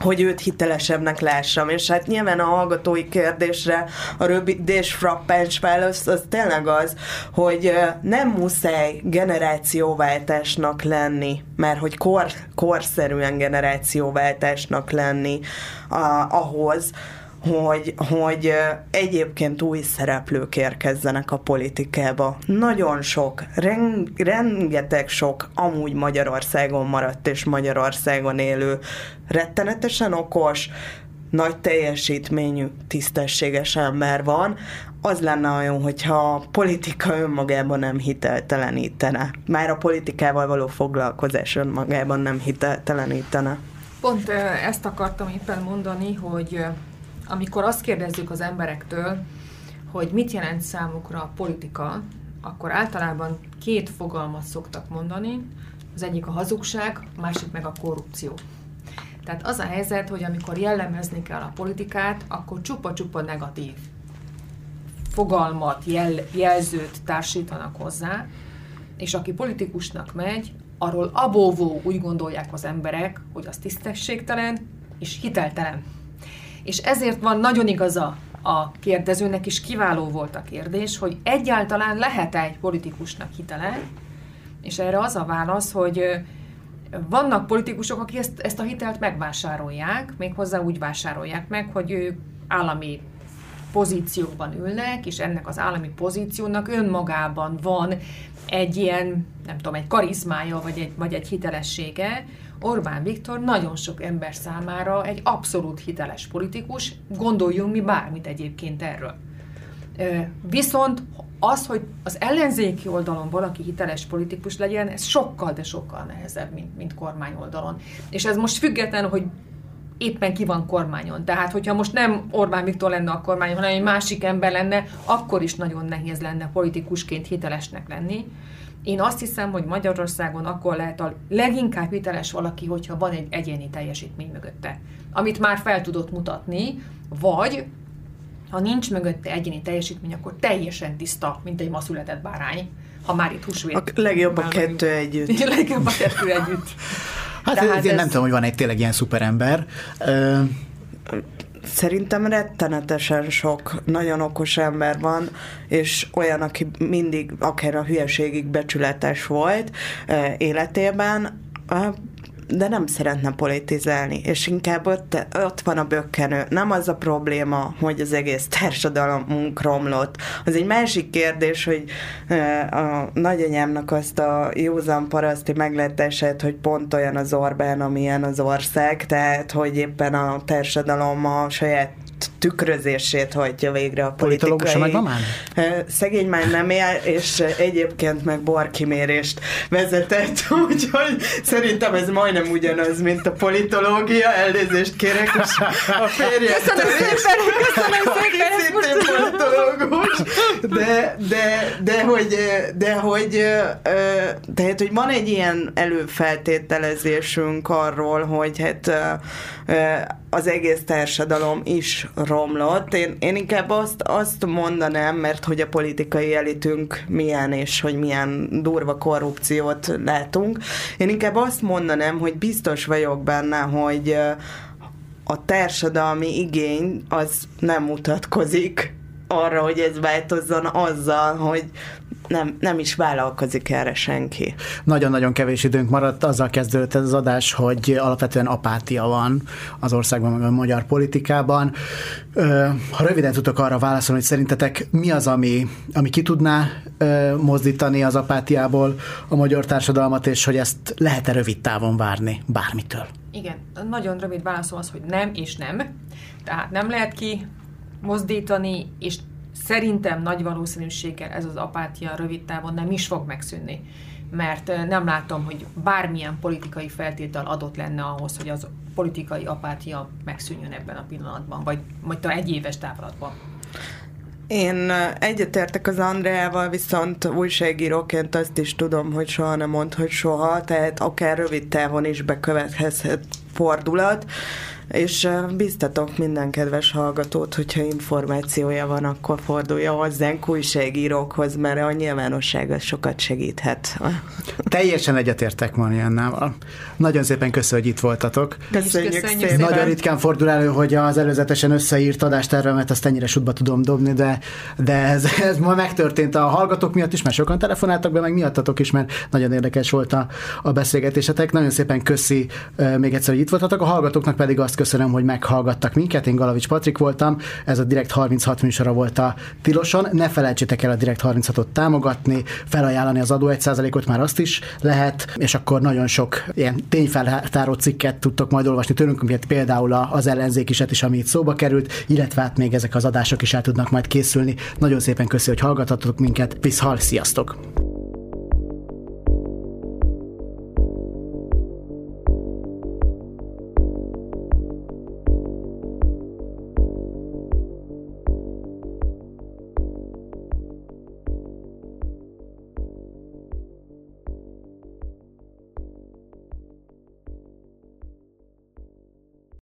hogy őt hitelesebbnek lássam. És hát nyilván a hallgatói kérdésre a rövidés frappáns válasz az tényleg az, hogy nem muszáj generációváltásnak lenni, mert hogy kor, korszerűen generációváltásnak lenni a, ahhoz, hogy, hogy egyébként új szereplők érkezzenek a politikába. Nagyon sok, ren, rengeteg sok amúgy Magyarországon maradt és Magyarországon élő rettenetesen okos, nagy teljesítményű, tisztességes ember van, az lenne olyan, hogyha a politika önmagában nem hiteltelenítene. Már a politikával való foglalkozás önmagában nem hiteltelenítene. Pont ezt akartam éppen mondani, hogy amikor azt kérdezzük az emberektől, hogy mit jelent számukra a politika, akkor általában két fogalmat szoktak mondani, az egyik a hazugság, a másik meg a korrupció. Tehát az a helyzet, hogy amikor jellemezni kell a politikát, akkor csupa-csupa negatív fogalmat, jel, jelzőt társítanak hozzá, és aki politikusnak megy, arról abóvó úgy gondolják az emberek, hogy az tisztességtelen és hiteltelen. És ezért van nagyon igaza a kérdezőnek is kiváló volt a kérdés, hogy egyáltalán lehet-e egy politikusnak hitele, és erre az a válasz, hogy vannak politikusok, akik ezt, ezt a hitelt megvásárolják, méghozzá úgy vásárolják meg, hogy ők állami pozícióban ülnek, és ennek az állami pozíciónak önmagában van egy ilyen, nem tudom, egy karizmája, vagy egy, vagy egy hitelessége. Orbán Viktor nagyon sok ember számára egy abszolút hiteles politikus, gondoljunk mi bármit egyébként erről. Viszont az, hogy az ellenzéki oldalon valaki hiteles politikus legyen, ez sokkal, de sokkal nehezebb, mint, mint kormány oldalon. És ez most független, hogy éppen ki van kormányon. Tehát, hogyha most nem Orbán Viktor lenne a kormányon, hanem egy másik ember lenne, akkor is nagyon nehéz lenne politikusként hitelesnek lenni. Én azt hiszem, hogy Magyarországon akkor lehet a leginkább hiteles valaki, hogyha van egy egyéni teljesítmény mögötte, amit már fel tudott mutatni, vagy ha nincs mögötte egyéni teljesítmény, akkor teljesen tiszta, mint egy ma született bárány, ha már itt húsvét. A legjobb a kettő együtt. legjobb a kettő együtt. Hát Tehát én ez... nem tudom, hogy van egy tényleg ilyen szuperember. Ö... Szerintem rettenetesen sok nagyon okos ember van, és olyan, aki mindig akár a hülyeségig becsületes volt életében, de nem szeretne politizálni, és inkább ott, ott van a bökkenő. Nem az a probléma, hogy az egész társadalomunk romlott. Az egy másik kérdés, hogy a nagyanyámnak azt a józan paraszti meglátását, hogy pont olyan az Orbán, amilyen az ország, tehát hogy éppen a társadalom a saját tükrözését hajtja végre a politikai... megvan már? Szegény már nem él, és egyébként meg borkimérést vezetett, úgyhogy szerintem ez majdnem ugyanaz, mint a politológia, elnézést kérek, és a férje... Köszönöm szépen, köszönöm szépen! Szintén politológus, de, de, de, hogy, de hogy, tehát, hogy van egy ilyen előfeltételezésünk arról, hogy hát az egész társadalom is romlott. Én, én inkább azt, azt mondanám, mert hogy a politikai elitünk milyen, és hogy milyen durva korrupciót látunk. Én inkább azt mondanám, hogy biztos vagyok benne, hogy a társadalmi igény az nem mutatkozik arra, hogy ez változzon azzal, hogy nem, nem is vállalkozik erre senki. Nagyon-nagyon kevés időnk maradt, azzal kezdődött ez az adás, hogy alapvetően apátia van az országban, meg a magyar politikában. Ha röviden tudok arra válaszolni, hogy szerintetek mi az, ami, ami ki tudná mozdítani az apátiából a magyar társadalmat, és hogy ezt lehet-e rövid távon várni bármitől? Igen, nagyon rövid válaszom az, hogy nem és nem. Tehát nem lehet ki mozdítani, és Szerintem nagy valószínűséggel ez az apátia rövid távon nem is fog megszűnni, mert nem látom, hogy bármilyen politikai feltétel adott lenne ahhoz, hogy az politikai apátia megszűnjön ebben a pillanatban, vagy majd egy éves távlatban. Én egyetértek az Andreával, viszont újságíróként azt is tudom, hogy soha nem mond, hogy soha, tehát akár rövid távon is bekövetkezhet fordulat és biztatok minden kedves hallgatót, hogyha információja van, akkor fordulja hozzánk újságírókhoz, mert a nyilvánosság az sokat segíthet. Teljesen egyetértek Mariannával. Nagyon szépen köszönöm, hogy itt voltatok. Köszönjük, köszönjük szépen. Nagyon ritkán fordul elő, hogy az előzetesen összeírt adástervemet azt ennyire sutba tudom dobni, de, de ez, ez ma megtörtént a hallgatók miatt is, mert sokan telefonáltak be, meg miattatok is, mert nagyon érdekes volt a, a beszélgetésetek. Nagyon szépen köszi még egyszer, hogy itt voltatok. A hallgatóknak pedig azt köszönöm, hogy meghallgattak minket. Én Galavics Patrik voltam, ez a Direkt 36 műsora volt a Tiloson. Ne felejtsétek el a Direkt 36-ot támogatni, felajánlani az adó 1%-ot, már azt is lehet, és akkor nagyon sok ilyen tényfeltáró cikket tudtok majd olvasni tőlünk, mint például az ellenzékiset is, ami itt szóba került, illetve hát még ezek az adások is el tudnak majd készülni. Nagyon szépen köszönöm, hogy hallgatatok minket. Viszhal, sziasztok!